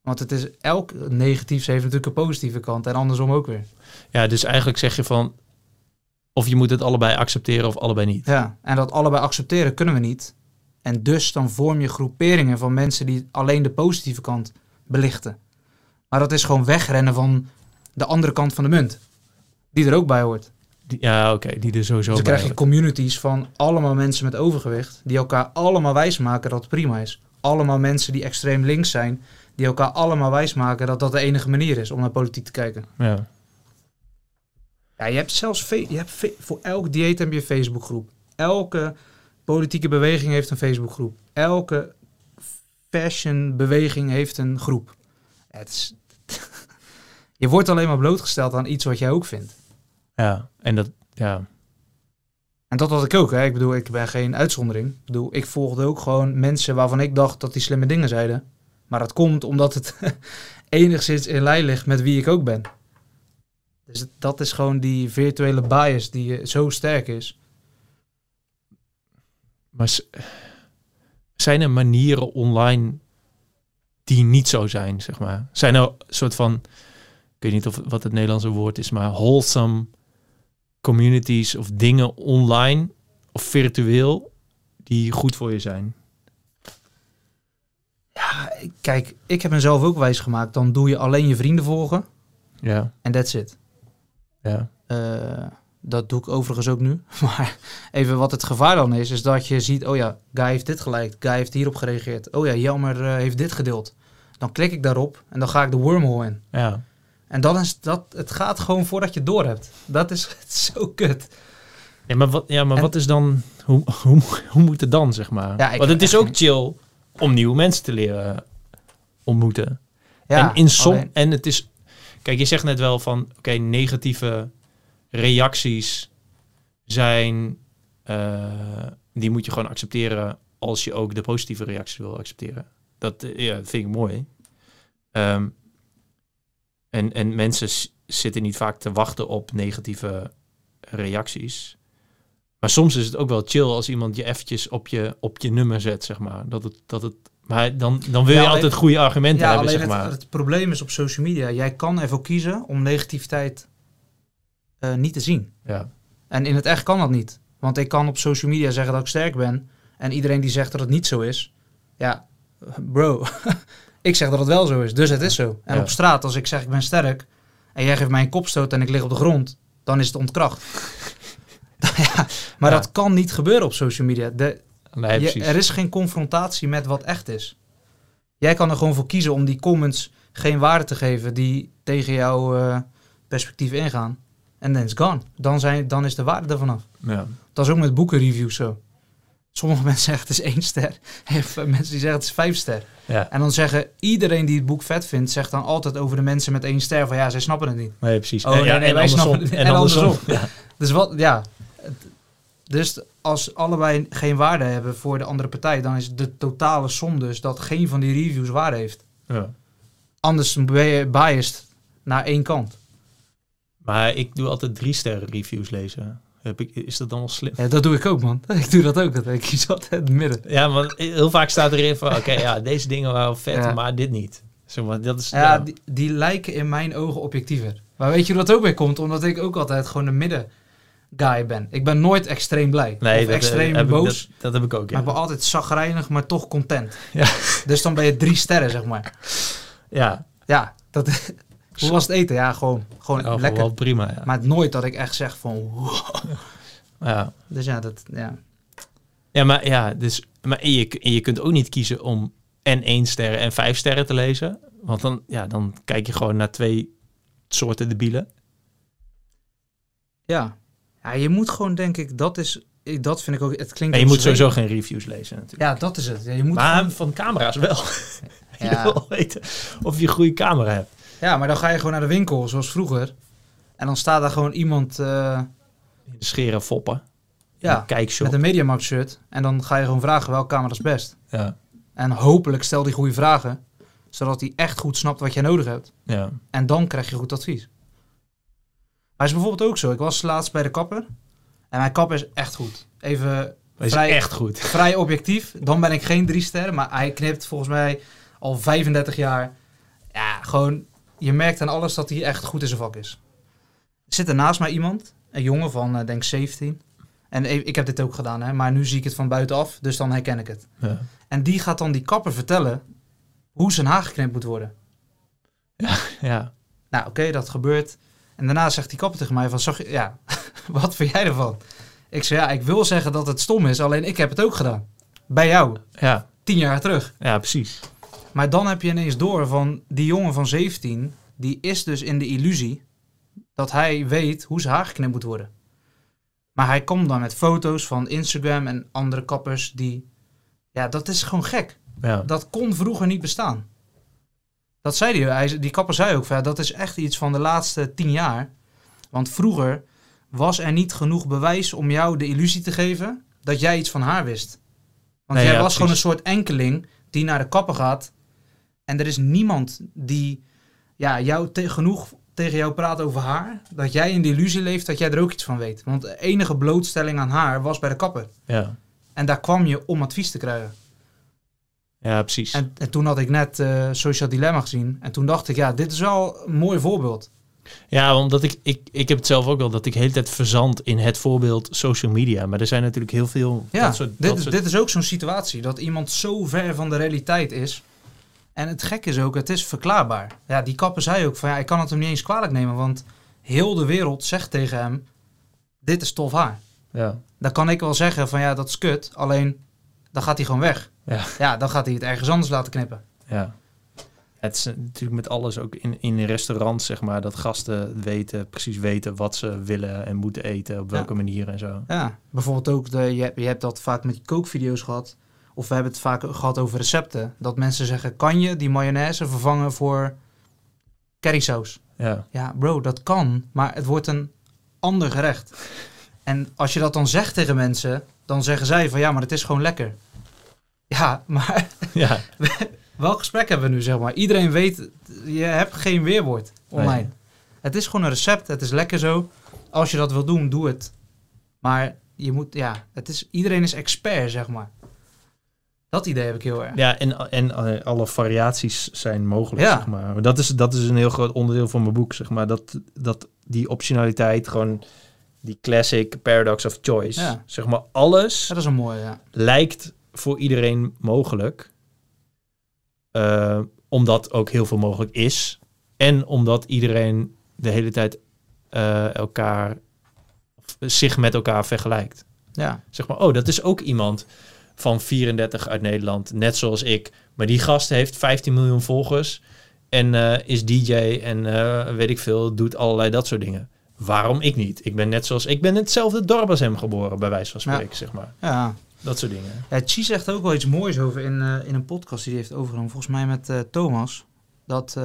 Want het is, elk negatief heeft natuurlijk een positieve kant en andersom ook weer. Ja, dus eigenlijk zeg je van... of je moet het allebei accepteren of allebei niet. Ja, en dat allebei accepteren kunnen we niet. En dus dan vorm je groeperingen van mensen die alleen de positieve kant belichten. Maar dat is gewoon wegrennen van de andere kant van de munt. Die er ook bij hoort. Die- Ja, oké, die er sowieso Dus dan bij krijg je communities van allemaal mensen met overgewicht, die elkaar allemaal wijsmaken dat het prima is. Allemaal mensen die extreem links zijn, die elkaar allemaal wijsmaken dat dat de enige manier is om naar politiek te kijken. Ja. Ja, je hebt zelfs je hebt voor elk dieet heb je een Facebookgroep. Elke politieke beweging heeft een Facebookgroep. Elke fashionbeweging heeft een groep. Het is je wordt alleen maar blootgesteld aan iets wat jij ook vindt. ja, en dat... Ja, En dat had ik ook. Hè. Ik bedoel, ik ben geen uitzondering. Ik bedoel, ik volgde ook gewoon mensen waarvan ik dacht dat die slimme dingen zeiden. Maar dat komt omdat het enigszins in lijn ligt met wie ik ook ben. Dus dat is gewoon die virtuele bias die eh, zo sterk is. maar zijn er manieren online die niet zo zijn, zeg maar? Zijn er een soort van... Ik weet niet of wat het Nederlandse woord is, maar wholesome communities of dingen online of virtueel die goed voor je zijn? Ja, kijk, ik heb mezelf ook wijs gemaakt. Dan doe je alleen je vrienden volgen Ja, en that's it. ja, Eh, dat doe ik overigens ook nu. Maar even wat het gevaar dan is, is dat je ziet, oh ja, Guy heeft dit geliked, Guy heeft hierop gereageerd. Oh ja, Jelmer eh, heeft dit gedeeld. Dan klik ik daarop en dan ga ik de wormhole in. ja. En dan is dat, het gaat gewoon voordat je het door hebt. Dat is, zo kut. Ja, maar wat, ja, maar En- wat is dan... Hoe, hoe, hoe moet het dan, zeg maar? Ja, Want het is ook chill om nieuwe mensen te leren ontmoeten. Ja, en in som alleen- en het is kijk je zegt net wel van oké negatieve reacties zijn eh, die moet je gewoon accepteren als je ook de positieve reacties wil accepteren dat eh, ja dat vind ik mooi Ehm, en en mensen zitten niet vaak te wachten op negatieve reacties maar soms is het ook wel chill als iemand je eventjes op je op je nummer zet zeg maar dat het dat het maar dan, dan wil Ja, je alleen- altijd goede argumenten ja, hebben, zeg het, maar. het probleem is op social media, jij kan ervoor kiezen om negativiteit eh, niet te zien. Ja. En in het echt kan dat niet. Want ik kan op social media zeggen dat ik sterk ben. En iedereen die zegt dat het niet zo is. Ja, bro. ik zeg dat het wel zo is. Dus het is zo. En op straat, als ik zeg ik ben sterk. En jij geeft mij een kopstoot en ik lig op de grond. Dan is het ontkracht. ja, maar Ja. dat kan niet gebeuren op social media. De, Nee, je- precies. er is geen confrontatie met wat echt is. Jij kan er gewoon voor kiezen om die comments geen waarde te geven die tegen jouw eh, perspectief ingaan. En then it's gone. Dan, zijn, dan is de waarde ervan af. Ja. Dat is ook met boekenreviews zo. Sommige mensen zeggen het is één ster. En mensen die zeggen het is vijf ster. Ja. En dan zeggen iedereen die het boek vet vindt, zegt dan altijd over de mensen met één ster van ja, zij snappen het niet. Nee, precies. Oh, nee, nee, wij andersom. snappen het. En, En andersom. andersom. Ja. Dus wat, ja. Dus als allebei geen waarde hebben voor de andere partij, dan is de totale som dus dat geen van die reviews waarde heeft. Ja. Anders ben je biased naar één kant. Maar ik doe altijd drie sterren reviews lezen. Heb ik, is dat dan wel slim? Ja, dat doe ik ook, man. Ik doe dat ook. Dat ik kies altijd het midden. Ja, want heel vaak staat erin van... Oké, ja, deze dingen waren vet, Ja. maar dit niet. Zeg maar, dat is... Ja, die, die lijken in mijn ogen objectiever. Maar weet je hoe dat ook weer komt? Omdat ik ook altijd gewoon een midden guy ben. Ik ben nooit extreem blij. Nee, of dat, extreem eh, ik- boos. dat, dat heb ik ook, ja. Maar ik ben altijd zagrijnig, maar toch content. Ja. Dus dan ben je drie sterren, zeg maar. Ja, Ja, dat, hoe was het eten? Ja, gewoon, gewoon ja, lekker. wel prima, ja. Maar nooit dat ik echt zeg van... wow. ja. Dus ja, dat, ja. Ja, maar ja, dus, maar en je, en je kunt ook niet kiezen om en één sterren en vijf sterren te lezen. Want dan, ja, dan kijk je gewoon naar twee soorten debielen. Ja. ja, je moet gewoon, denk ik, dat is... Dat vind ik ook... Het klinkt En je moet sowieso geen reviews lezen natuurlijk. Ja, dat is het. Ja, je moet maar gewoon- van camera's wel. je Ja. wil weten of je een goede camera hebt. Ja, maar dan ga je gewoon naar de winkel, zoals vroeger. En dan staat daar gewoon iemand... eh, Scheren, foppen. ja, kijkshop. met een Mediamarkt shirt. En dan ga je gewoon vragen welke camera is best. Ja, En hopelijk stel die goede vragen, zodat hij echt goed snapt wat jij nodig hebt. ja. En dan krijg je goed advies. Maar is bijvoorbeeld ook zo. Ik was laatst bij de kapper. En mijn kapper is echt goed. Even is vrij, echt goed. vrij objectief. Dan ben ik geen drie sterren. Maar hij knipt volgens mij al 35 jaar. Ja, gewoon... Je merkt aan alles dat hij echt goed in zijn vak is. Er zit er naast mij iemand. Een jongen van, eh, denk 17. En e- ik heb dit ook gedaan, hè. Maar nu zie ik het van buitenaf. Dus dan herken ik het. Ja. En die gaat dan die kapper vertellen hoe zijn haar geknipt moet worden. ja. Nou, oké, dat gebeurt. En daarna zegt die kapper tegen mij van, zag je, ja, wat vind jij ervan? Ik zei, ja, ik wil zeggen dat het stom is, alleen ik heb het ook gedaan. Bij jou, Ja, tien jaar terug. ja, precies. Maar dan heb je ineens door van, die jongen van 17, die is dus in de illusie dat hij weet hoe zijn haar geknipt moet worden. Maar hij komt dan met foto's van Instagram en andere kappers die, ja, dat is gewoon gek. Ja. Dat kon vroeger niet bestaan. Dat zei hij. die kapper zei ook, ja, dat is echt iets van de laatste tien jaar. Want vroeger was er niet genoeg bewijs om jou de illusie te geven dat jij iets van haar wist. Want Nee, jij ja, was gewoon een soort enkeling die naar de kapper gaat. En er is niemand die ja, jou te- genoeg tegen jou praat over haar. Dat jij in de illusie leeft dat jij er ook iets van weet. Want de enige blootstelling aan haar was bij de kapper. Ja. En daar kwam je om advies te krijgen. ja, precies. En, en toen had ik net eh, Social Dilemma gezien. En toen dacht ik, ja, dit is wel een mooi voorbeeld. Ja, omdat ik, ik, ik heb het zelf ook wel dat ik de hele tijd verzand in het voorbeeld social media. Maar er zijn natuurlijk heel veel. Ja, dat soort, dit, dat is, soort- dit is ook zo'n situatie. Dat iemand zo ver van de realiteit is. En het gek is ook, het is verklaarbaar. Ja, die kapper zei ook van, ja, ik kan het hem niet eens kwalijk nemen. Want heel de wereld zegt tegen hem, dit is tof haar. Ja, Dan kan ik wel zeggen van, ja, dat is kut. Alleen, dan gaat hij gewoon weg. Ja. ja, dan gaat hij het ergens anders laten knippen. ja. Het is natuurlijk met alles ook in, in restaurants, zeg maar, dat gasten weten, precies weten wat ze willen en moeten eten, op Ja. welke manier en zo. Ja, bijvoorbeeld ook, de, je, hebt- je hebt dat vaak met die kookvideo's gehad. Of we hebben het vaak gehad over recepten. Dat mensen zeggen, kan je die mayonaise vervangen voor currysaus? Ja, Ja, bro, dat kan, maar het wordt een ander gerecht. En als je dat dan zegt tegen mensen, dan zeggen zij van ja, maar het is gewoon lekker. Ja, maar ja, welk gesprek hebben we nu, zeg maar? Iedereen weet, je hebt geen weerwoord online. Nee. Het is gewoon een recept, het is lekker zo. Als je dat wil doen, doe het. Maar je moet, ja, het is, iedereen is expert, zeg maar. Dat idee heb ik heel erg. ja en, en eh, alle variaties zijn mogelijk, Ja. zeg maar. Dat is, dat is een heel groot onderdeel van mijn boek, zeg maar. Dat, dat die optionaliteit, gewoon die classic paradox of choice. Ja. Zeg maar, alles Dat is een mooie, ja. lijkt voor iedereen mogelijk. Eh, omdat ook heel veel mogelijk is. En omdat iedereen de hele tijd eh, elkaar, zich met elkaar vergelijkt. Ja, Zeg maar, oh, dat is ook iemand van 34 uit Nederland, net zoals ik. Maar die gast heeft 15 miljoen volgers en eh, is DJ en eh, weet ik veel, doet allerlei dat soort dingen. Waarom ik niet? Ik ben net zoals ik ben in hetzelfde dorp als hem geboren, bij wijze van Ja. spreken, zeg maar. ja. Dat soort dingen. Ja, Chi zegt ook wel iets moois over in, eh, in een podcast die hij heeft overgenomen. Volgens mij met Thomas. Dat,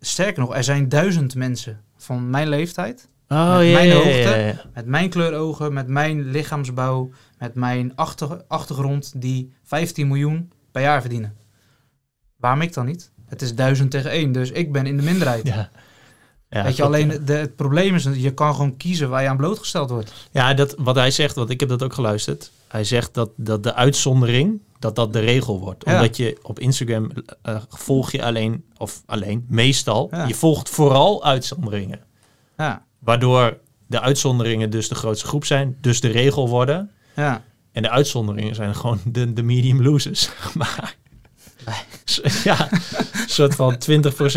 sterker nog, er zijn duizend mensen van mijn leeftijd. Oh Met mijn hoogte. ja, ja. Met mijn kleur ogen, met mijn lichaamsbouw. Met mijn achter, achtergrond die 15 miljoen per jaar verdienen. Waarom ik dan niet? Het is duizend tegen één, dus ik ben in de minderheid. Ja. Ja, Weet je, klopt, alleen de, het probleem is, je kan gewoon kiezen waar je aan blootgesteld wordt. Ja, dat, wat hij zegt, want ik heb dat ook geluisterd. Hij zegt dat, dat de uitzondering, dat dat de regel wordt. Ja. Omdat je op Instagram eh, volg je alleen, of alleen, meestal, Ja. je volgt vooral uitzonderingen. Ja, Waardoor de uitzonderingen dus de grootste groep zijn, dus de regel worden. Ja. En de uitzonderingen zijn gewoon de, de medium losers. maar ja, een soort van 20%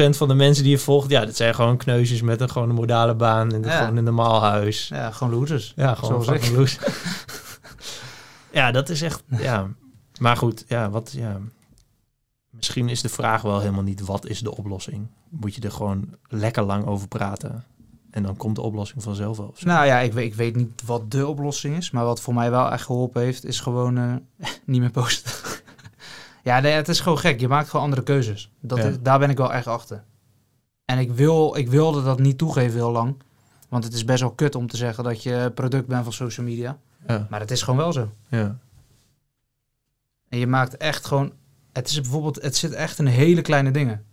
van de mensen die je volgt, ja, dat zijn gewoon kneusjes met een gewoon een modale baan en Ja. gewoon een normaal huis. ja, gewoon losers. Ja, gewoon Zoals losers. ja, dat is echt, ja. Maar goed, ja, wat, ja. Misschien is de vraag wel helemaal niet wat is de oplossing. Moet je er gewoon lekker lang over praten. En dan komt de oplossing vanzelf wel. Nou ja, ik weet, ik weet niet wat de oplossing is. Maar wat voor mij wel echt geholpen heeft, is gewoon eh, niet meer posten. ja, nee, het is gewoon gek. Je maakt gewoon andere keuzes. Dat Ja. is, daar ben ik wel echt achter. En ik, wil, ik wilde dat niet toegeven heel lang. Want het is best wel kut om te zeggen dat je product bent van social media. Ja, Maar het is gewoon wel zo. ja. En je maakt echt gewoon. Het is bijvoorbeeld. Het zit echt in hele kleine dingen.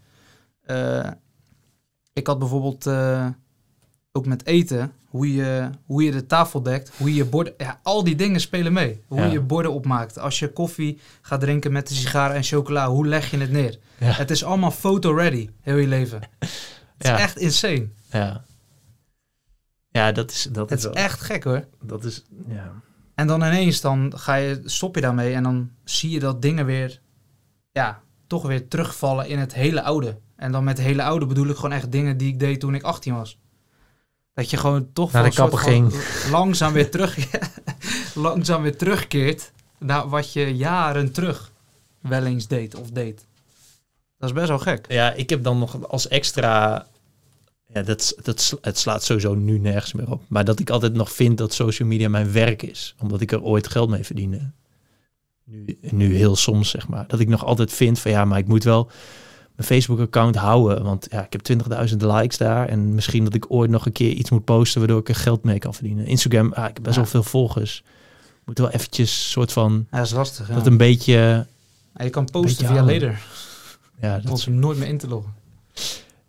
Eh, ik had bijvoorbeeld eh, ook met eten. Hoe je, hoe je de tafel dekt. Hoe je borden. Ja, al die dingen spelen mee. Hoe Ja. je borden opmaakt. Als je koffie gaat drinken met de sigaar en chocola. Hoe leg je het neer? Ja. Het is allemaal photo-ready. Heel je leven. Het Ja. is echt insane. Ja, ja dat is, dat Het is is wel- echt gek hoor. Dat is, ja. En dan ineens dan ga je, stop je daarmee en dan zie je dat dingen weer, ja, toch weer terugvallen in het hele oude. En dan met hele oude bedoel ik gewoon echt dingen die ik deed toen ik 18 was. Dat je gewoon toch Naar de kapper van langzaam weer terug, langzaam weer terugkeert naar wat je jaren terug wel eens deed of deed. Dat is best wel gek. Ja, ik heb dan nog als extra... Ja, dat, dat, het slaat sowieso nu nergens meer op. Maar dat ik altijd nog vind dat social media mijn werk is. Omdat ik er ooit geld mee verdiende. Nu, nu heel soms, zeg maar. Dat ik nog altijd vind van ja, maar ik moet wel mijn Facebook-account houden. Want ja, ik heb 20.000 likes daar. En misschien dat ik ooit nog een keer iets moet posten... waardoor ik er geld mee kan verdienen. Instagram, ah, ik heb best Ja. wel veel volgers. Moet wel eventjes soort van... Ja, dat is lastig. Ja. Dat een beetje... En je kan posten via later. Ja, dat je nooit meer in te loggen.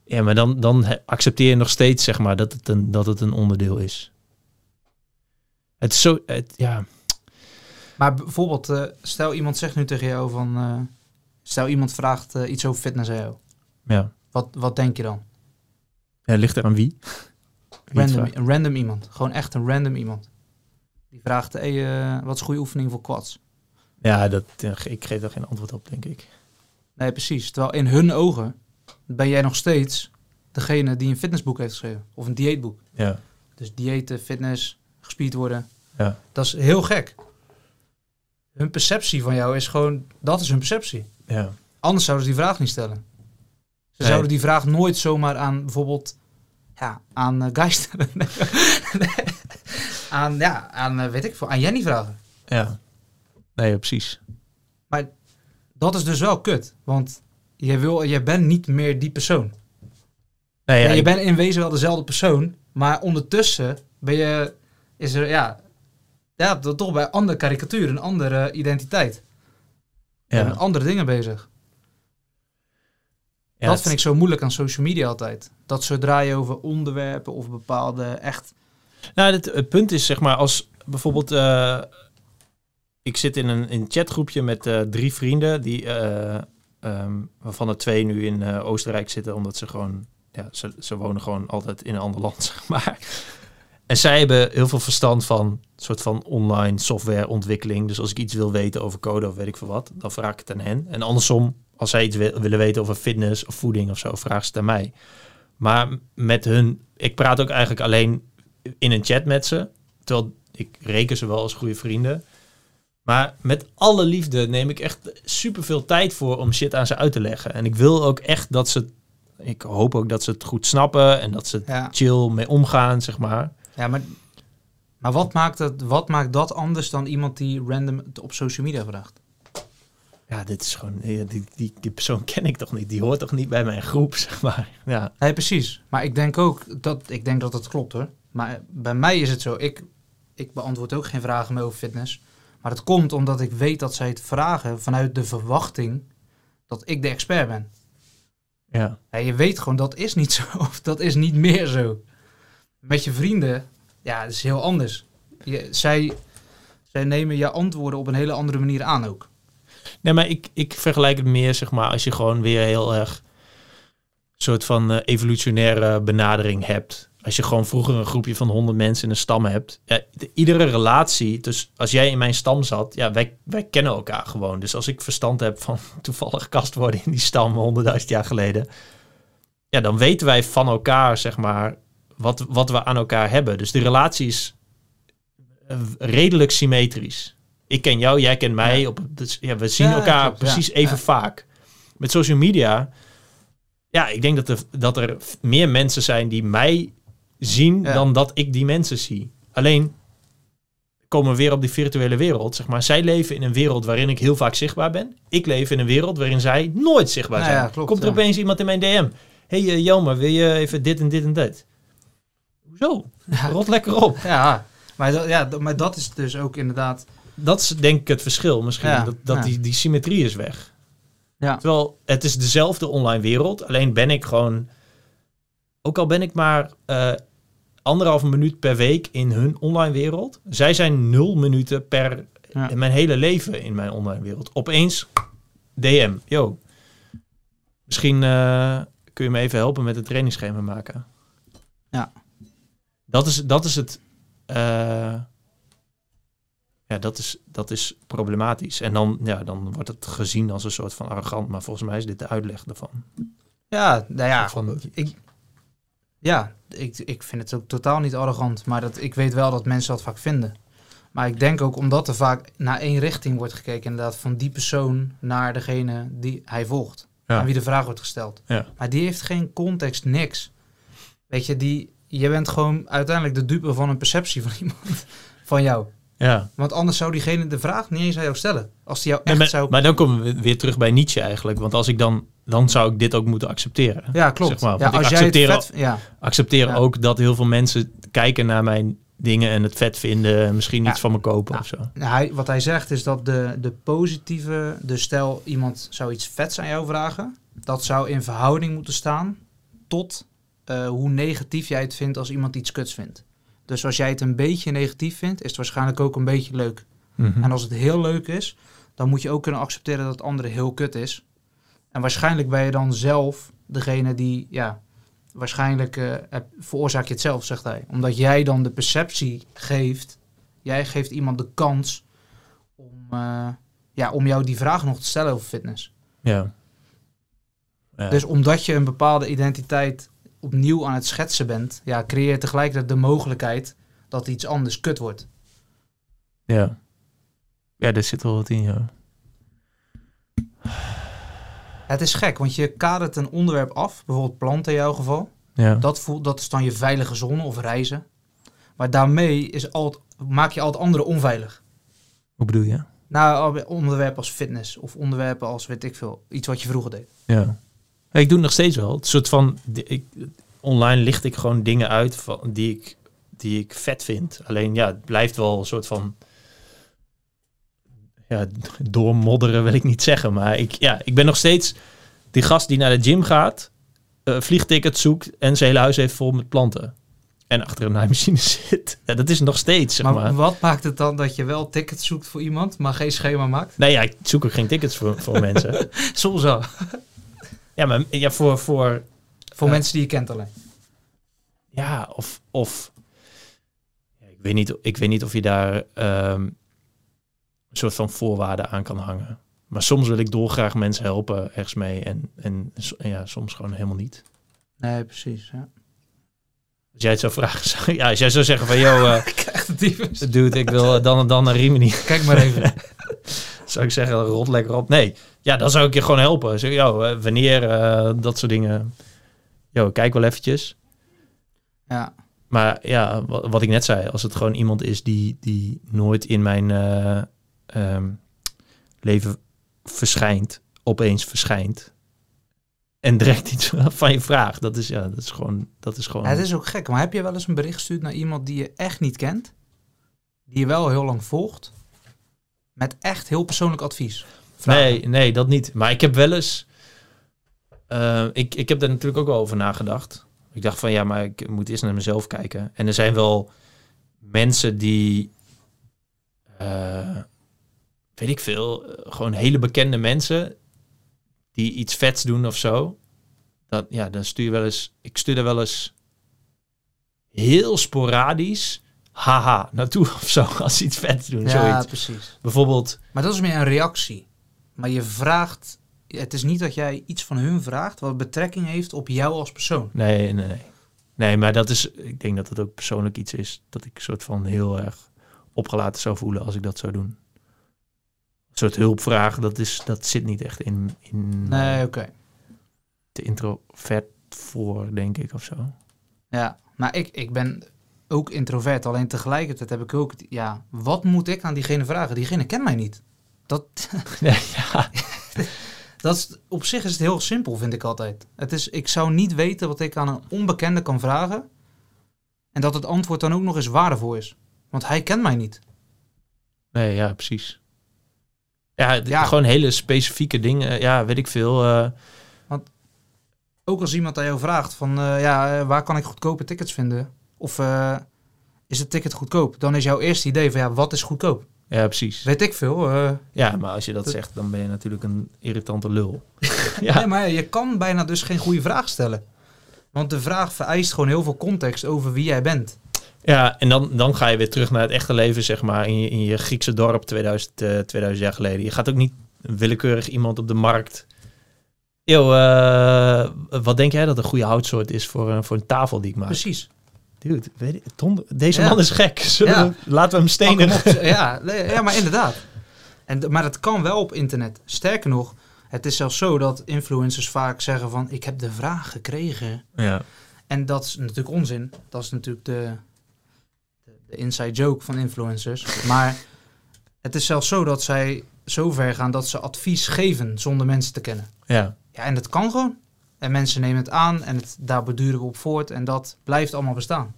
Ja, maar dan, dan accepteer je nog steeds, zeg maar, dat het een, dat het een onderdeel is. Het is zo, het, ja, Maar bijvoorbeeld, eh, stel iemand zegt nu tegen jou van... eh, stel iemand vraagt eh, iets over fitness ja. Wat, wat denk je dan? ja ligt er aan wie? Random, een random iemand. Gewoon echt een random iemand. Die vraagt, hey, eh, wat is goede oefening voor quads? Ja, dat, ik geef daar geen antwoord op, denk ik. Nee, precies. Terwijl in hun ogen ben jij nog steeds degene die een fitnessboek heeft geschreven. Of een dieetboek. Ja, Dus diëten, fitness, gespierd worden. ja, Dat is heel gek. Hun perceptie van jou is gewoon, dat is hun perceptie. Ja. Anders zouden ze die vraag niet stellen. Ze Nee. zouden die vraag nooit zomaar aan bijvoorbeeld ja, aan eh, Guy stellen. Aan, ja, aan, eh, weet ik veel, aan Jenny vragen. ja. Nee, precies. Maar dat is dus wel kut. Want je, wil, je bent niet meer die persoon. Nee, ja, je ik- bent in wezen wel dezelfde persoon. Maar ondertussen ben je, is er, ja, ja toch bij andere karikatuur, een andere identiteit. Ja. met andere dingen bezig. Ja, dat vind ik zo moeilijk aan social media altijd. Dat zodra je over onderwerpen of bepaalde echt... Nou, het, het punt is, zeg maar, als bijvoorbeeld... eh, ik zit in een, in een chatgroepje met eh, drie vrienden... Die, eh, ehm, waarvan er twee nu in Oostenrijk zitten... omdat ze gewoon... Ja, ze, ze wonen gewoon altijd in een ander land, zeg maar. En zij hebben heel veel verstand van... soort van online softwareontwikkeling. Dus als ik iets wil weten over code of weet ik veel wat... dan vraag ik het aan hen. En andersom, als zij iets wil- willen weten over fitness of voeding of zo... vragen ze het aan mij. Maar met hun... Ik praat ook eigenlijk alleen in een chat met ze. Terwijl ik reken ze wel als goede vrienden. Maar met alle liefde neem ik echt super veel tijd voor om shit aan ze uit te leggen. En ik wil ook echt dat ze. Ik hoop ook dat ze het goed snappen en dat ze Ja, chill mee omgaan, zeg maar. Ja maar, maar wat, maakt het, wat maakt dat anders dan iemand die random het op social media vraagt? Ja, dit is gewoon. ja, Die, die, die persoon ken ik toch niet. Die hoort toch niet bij mijn groep, zeg maar. Ja, Nee, precies. Maar ik denk ook dat, ik denk dat het klopt hoor. Maar bij mij is het zo. Ik, ik beantwoord ook geen vragen meer over fitness. Maar het komt omdat ik weet dat zij het vragen vanuit de verwachting dat ik de expert ben. ja, Ja, je weet gewoon, dat is niet zo. Of dat is niet meer zo. Met je vrienden, ja, dat is heel anders. Je, zij, zij nemen je antwoorden op een hele andere manier aan ook. Nee, maar ik, ik vergelijk het meer, zeg maar, als je gewoon weer heel erg soort van eh, evolutionaire benadering hebt. Als je gewoon vroeger een groepje van 100 mensen in een stam hebt. Ja, de- iedere relatie, dus als jij in mijn stam zat, ja, wij, wij kennen elkaar gewoon. Dus als ik verstand heb van toevallig kast worden in die stam 100.000 jaar geleden. Ja, dan weten wij van elkaar, zeg maar, wat, wat we aan elkaar hebben. Dus de relatie is eh, redelijk symmetrisch. Ik ken jou, jij kent mij. Ja. Op, dus, ja, we zien Ja, elkaar klopt, precies even vaak. Met social media, ja, ik denk dat er, dat er meer mensen zijn die mij zien dan dat ik die mensen zie. Alleen komen we weer op die virtuele wereld. Zeg maar, zij leven in een wereld waarin ik heel vaak zichtbaar ben. Ik leef in een wereld waarin zij nooit zichtbaar Nou zijn. klopt, Komt er opeens iemand in mijn DM. hey, uh, Jelmer, wil je even dit en dit en dit? Hoezo? Ja. Rot lekker op. Ja, maar, dat, ja, maar dat is dus ook inderdaad... Dat is denk ik het verschil misschien. Ja, dat dat ja. die, die symmetrie is weg. Ja. Terwijl het is dezelfde online wereld. Alleen ben ik gewoon... Ook al ben ik maar eh anderhalve minuut per week in hun online wereld. Zij zijn nul minuten per Ja. mijn hele leven in mijn online wereld. Opeens DM. Yo. Misschien eh, kun je me even helpen met het trainingsschema maken. Ja. Dat is, dat is het... eh, ja, dat is, dat is problematisch. En dan, ja, dan wordt het gezien als een soort van arrogant. Maar volgens mij is dit de uitleg daarvan. Ja, nou ja, Van- ik, ja ik, ik vind het ook totaal niet arrogant. Maar dat, ik weet wel dat mensen dat vaak vinden. Maar ik denk ook omdat er vaak naar één richting wordt gekeken. Inderdaad, van die persoon naar degene die hij volgt. Ja. Aan wie de vraag wordt gesteld. Ja. Maar die heeft geen context, niks. Weet je, die, je bent gewoon uiteindelijk de dupe van een perceptie van iemand. Van jou. Ja. Want anders zou diegene de vraag niet eens aan jou stellen. Als die jou echt maar, zou... maar dan komen we weer terug bij Nietzsche eigenlijk. Want als ik dan... Dan zou ik dit ook moeten accepteren. ja, klopt. zeg maar, ja, ik als het accepteer vet... Ja, accepteer ook dat heel veel mensen kijken naar mijn dingen en het vet vinden. en Misschien iets van me kopen of zo. Nou, Hij, wat hij zegt is dat de, de positieve, de stel iemand zou iets vets aan jou vragen, dat zou in verhouding moeten staan tot eh, hoe negatief jij het vindt als iemand iets kuts vindt. Dus als jij het een beetje negatief vindt, is het waarschijnlijk ook een beetje leuk. Mhm. En als het heel leuk is, dan moet je ook kunnen accepteren dat het andere heel kut is. En waarschijnlijk ben je dan zelf degene die, ja, waarschijnlijk eh, veroorzaak je het zelf, zegt hij. Omdat jij dan de perceptie geeft, jij geeft iemand de kans om, eh, ja, om jou die vraag nog te stellen over fitness. Ja. Ja. Dus omdat je een bepaalde identiteit opnieuw aan het schetsen bent, ja, creëer je tegelijkertijd de mogelijkheid dat iets anders kut wordt. ja. Ja, er zit wel wat in, ja. Het is gek, want je kadert een onderwerp af, bijvoorbeeld planten in jouw geval. Ja. Dat, voelt, dat is dan je veilige zone of reizen. Maar daarmee is al, maak je al het andere onveilig. Hoe bedoel je? Nou, onderwerpen als fitness of onderwerpen als, weet ik veel, iets wat je vroeger deed. Ja. Ja, Ik doe het nog steeds wel. Het soort van... Ik, online licht ik gewoon dingen uit van, die, ik, die ik vet vind. Alleen ja, het blijft wel een soort van... Ja, doormodderen wil ik niet zeggen. Maar ik, ja, ik ben nog steeds die gast die naar de gym gaat... eh vliegtickets zoekt en zijn hele huis heeft vol met planten. En achter een naaimachine zit. Ja, dat is nog steeds, zeg maar, maar. wat maakt het dan dat je wel tickets zoekt voor iemand, maar geen schema maakt? Nee, ja, ik zoek ook geen tickets voor, voor mensen. Soms wel. Ja, maar ja, voor, voor Voor Ja. mensen die je kent alleen. Ja, of, of ik, weet niet, ik weet niet of je daar ehm, een soort van voorwaarden aan kan hangen. Maar soms wil ik dolgraag mensen helpen ergens mee en, en, ja, soms gewoon helemaal niet. Nee, precies. Ja. Als jij het zou vragen, zou, ja, als jij zou zeggen van, eh een tyfus. dude, ik wil eh, dan en dan naar Rimini. Kijk maar even. Zou ik zeggen, rot lekker op. Nee, ja, dan zou ik je gewoon helpen. Zeg, yo, eh, wanneer, eh, dat soort dingen. Yo, kijk wel eventjes. Ja. Maar ja, wat, wat ik net zei, als het gewoon iemand is die, die nooit in mijn eh, ehm, leven verschijnt, opeens verschijnt. En direct iets van je vraagt. Dat is, ja, dat is gewoon. Dat is gewoon Ja, het is ook gek, maar heb je wel eens een bericht gestuurd naar iemand die je echt niet kent? Die je wel heel lang volgt? Met echt heel persoonlijk advies? Vragen. nee, nee, dat niet. Maar ik heb wel eens. eh, ik, ik heb daar natuurlijk ook wel over nagedacht. Ik dacht van ja, maar ik moet eerst naar mezelf kijken. En er zijn wel mensen die. eh, weet ik veel. eh, gewoon hele bekende mensen. die iets vets doen of zo. Dat, ja, dan stuur je wel eens. Ik stuur er wel eens. heel sporadisch haha naartoe of zo als ze iets vets doen. Ja, zoiets. precies. Bijvoorbeeld, Maar dat is meer een reactie. Maar je vraagt... Het is niet dat jij iets van hun vraagt... wat betrekking heeft op jou als persoon. nee, nee, nee. Nee, maar dat is, ik denk dat het ook persoonlijk iets is dat ik soort van heel erg opgelaten zou voelen als ik dat zou doen. Een soort hulpvraag, dat, is, dat zit niet echt in, in Nee, oké. te introvert voor, denk ik, of zo. Ja, maar ik, ik ben ook introvert. Alleen tegelijkertijd heb ik ook... Ja, wat moet ik aan diegene vragen? Diegene kent mij niet. Dat, ja. dat is, op zich is het heel simpel, vind ik altijd. Het is, ik zou niet weten wat ik aan een onbekende kan vragen. En dat het antwoord dan ook nog eens waardevol is. Want hij kent mij niet. Nee, ja, precies. Ja, Ja. gewoon hele specifieke dingen. Ja, weet ik veel. eh, Ook als iemand aan jou vraagt van... eh, ja, eh, waar kan ik goedkope tickets vinden? Of is het ticket goedkoop? Dan is jouw eerste idee van... Ja, wat is goedkoop? Ja, precies. Weet ik veel. eh. Ja, maar als je dat Dat- zegt, dan ben je natuurlijk een irritante lul. ja, Nee, maar je kan bijna dus geen goede vraag stellen. Want de vraag vereist gewoon heel veel context over wie jij bent. ja, en dan, dan ga je weer terug naar het echte leven, zeg maar, in je, in je Griekse dorp 2000, eh 2000 jaar geleden. Je gaat ook niet willekeurig iemand op de markt... Yo, eh, wat denk jij dat een goede houtsoort is voor, voor een tafel die ik maak? Precies. Dude, weet ik, Ton- deze Ja. man is gek. Ja. we- laten we hem stenen. hem ja, ja, maar inderdaad. En, maar dat kan wel op internet. Sterker nog, het is zelfs zo dat influencers vaak zeggen van... ik heb de vraag gekregen. Ja, En dat is natuurlijk onzin. Dat is natuurlijk de, de, de inside joke van influencers. Maar het is zelfs zo dat zij zo ver gaan dat ze advies geven zonder mensen te kennen. ja. Ja, en dat kan gewoon. En mensen nemen het aan en het, daar beduren we op voort. En dat blijft allemaal bestaan.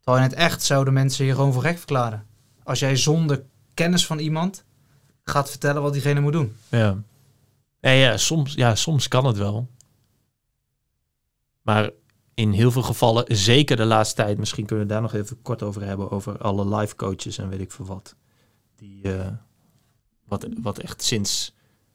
Terwijl in het echt zouden mensen je gewoon voor gek verklaren. Als jij zonder kennis van iemand gaat vertellen wat diegene moet doen. Ja. Ja, ja, soms, ja, soms kan het wel. Maar in heel veel gevallen, zeker de laatste tijd, misschien kunnen we daar nog even kort over hebben, over alle life coaches en weet ik veel wat. Die, eh, wat, wat echt sinds,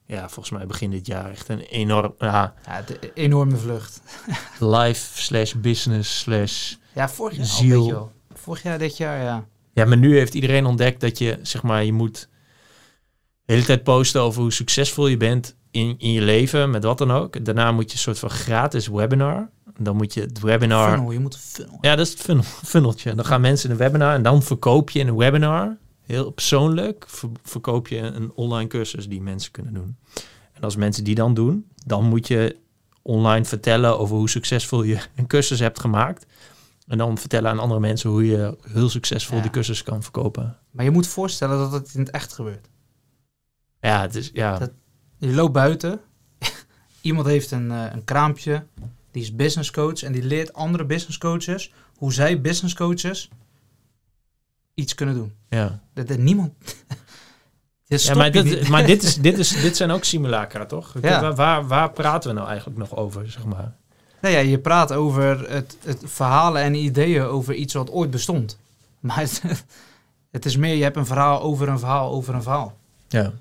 ja, volgens mij begin dit jaar echt een enorm, ja, Ja, de enorme vlucht. life slash business slash... Ja, vorig jaar Ziel. Vorig jaar, dit jaar, ja. Ja, maar nu heeft iedereen ontdekt dat je, zeg maar, je moet de hele tijd posten over hoe succesvol je bent in, in je leven, met wat dan ook. Daarna moet je een soort van gratis webinar. Dan moet je het webinar... Funnel, je moet een funnel. Ja, dat is het funnel, funneltje. Dan gaan mensen in een webinar en dan verkoop je in een webinar, heel persoonlijk, ver- verkoop je een online cursus die mensen kunnen doen. En als mensen die dan doen, dan moet je online vertellen over hoe succesvol je een cursus hebt gemaakt. En dan vertellen aan andere mensen hoe je heel succesvol Ja. die cursus kan verkopen. Maar je moet voorstellen dat het in het echt gebeurt. Ja, het is, ja, Dat- Je loopt buiten. Iemand heeft een, eh, een kraampje. Die is business coach. En die leert andere business coaches hoe zij business coaches iets kunnen doen. ja. Dat er niemand. Ja maar, dit, maar dit, is, dit, is, dit zijn ook simulacra, toch? Ja. Waar, waar, waar praten we nou eigenlijk nog over, zeg maar? Nou ja, je praat over het, het verhalen en ideeën over iets wat ooit bestond. Maar het, het is meer, je hebt een verhaal over een verhaal over een verhaal. Ja.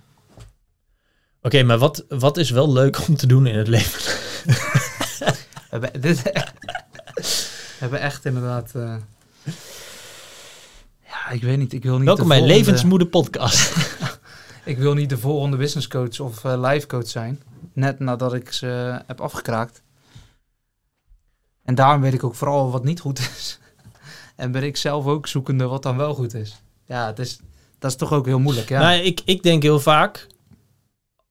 Oké, maar wat, wat is wel leuk om te doen in het leven? We hebben, dit, we hebben echt inderdaad... eh, ja, ik weet niet. Ik wil niet Welkom bij volgende- Levensmoede Podcast. Ik wil niet de volgende business coach of eh, life coach zijn. Net nadat ik ze heb afgekraakt. En daarom weet ik ook vooral wat niet goed is. en ben ik zelf ook zoekende wat dan wel goed is. Ja, het is, dat is toch ook heel moeilijk. Ja. Nou, ik, ik denk heel vaak,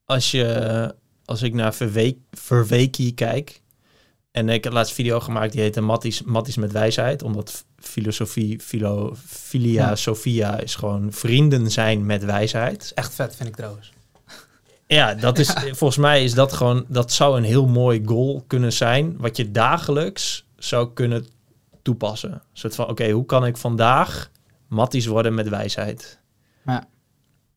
als, je, als ik naar Verweek, Verweekie kijk, en ik heb laatst video gemaakt die heette Matties, Matties met wijsheid, omdat filosofie, filo, filia, Ja. Sophia is gewoon vrienden zijn met wijsheid. is echt vet, vind ik trouwens. Ja, dat is volgens mij is dat gewoon, dat zou een heel mooi goal kunnen zijn, wat je dagelijks zou kunnen toepassen. Een soort van, oké, hoe kan ik vandaag matties worden met wijsheid? Ja.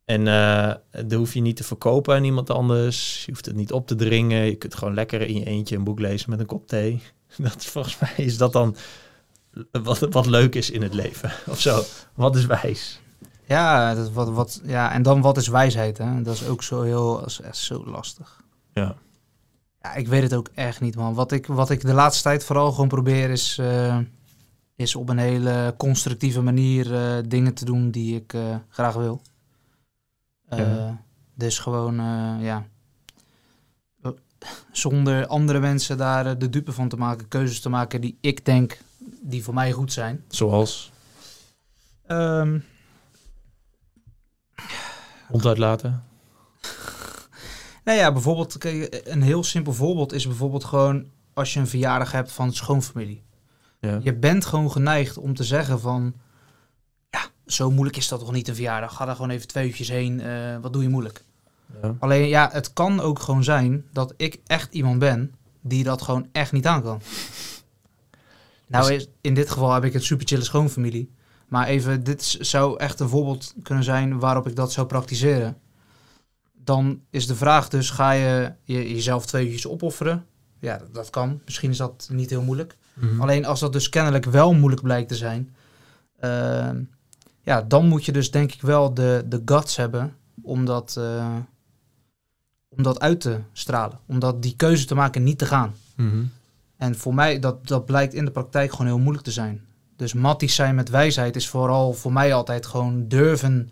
En eh dat hoef je niet te verkopen aan iemand anders. Je hoeft het niet op te dringen. Je kunt gewoon lekker in je eentje een boek lezen met een kop thee. Dat is, volgens mij is dat dan wat, wat leuk is in het leven. Of zo. Wat is wijs? Ja, dat, wat, wat, ja, en dan wat is wijsheid? Hè? Dat is ook zo heel dat is echt zo lastig. Ja. Ja, ik weet het ook echt niet, man. Wat ik, wat ik de laatste tijd vooral gewoon probeer is... eh, is op een hele constructieve manier eh, dingen te doen die ik eh, graag wil. Eh, Ja. Dus gewoon, eh, ja, zonder andere mensen daar eh, de dupe van te maken, keuzes te maken die ik denk die voor mij goed zijn. Zoals Ehm, hond uitlaten. nou ja, bijvoorbeeld, een heel simpel voorbeeld is bijvoorbeeld gewoon als je een verjaardag hebt van schoonfamilie. Ja. Je bent gewoon geneigd om te zeggen van... Zo moeilijk is dat toch niet een verjaardag? Ga daar gewoon even twee uurtjes heen. eh, wat doe je moeilijk? Ja. Alleen ja, het kan ook gewoon zijn dat ik echt iemand ben die dat gewoon echt niet aan kan. Nou, Dus- is, in dit geval heb ik een super chille schoonfamilie. Maar even, dit zou echt een voorbeeld kunnen zijn waarop ik dat zou praktiseren. Dan is de vraag dus, ga je, je jezelf twee uurtjes opofferen? Ja, dat, dat kan. Misschien is dat niet heel moeilijk. Mhm. Alleen als dat dus kennelijk wel moeilijk blijkt te zijn, ehm, ja, dan moet je dus denk ik wel de, de guts hebben om dat, eh, om dat uit te stralen. Om dat, die keuze te maken niet te gaan. Mhm. En voor mij, dat, dat blijkt in de praktijk gewoon heel moeilijk te zijn. Dus matties zijn met wijsheid is vooral voor mij altijd gewoon durven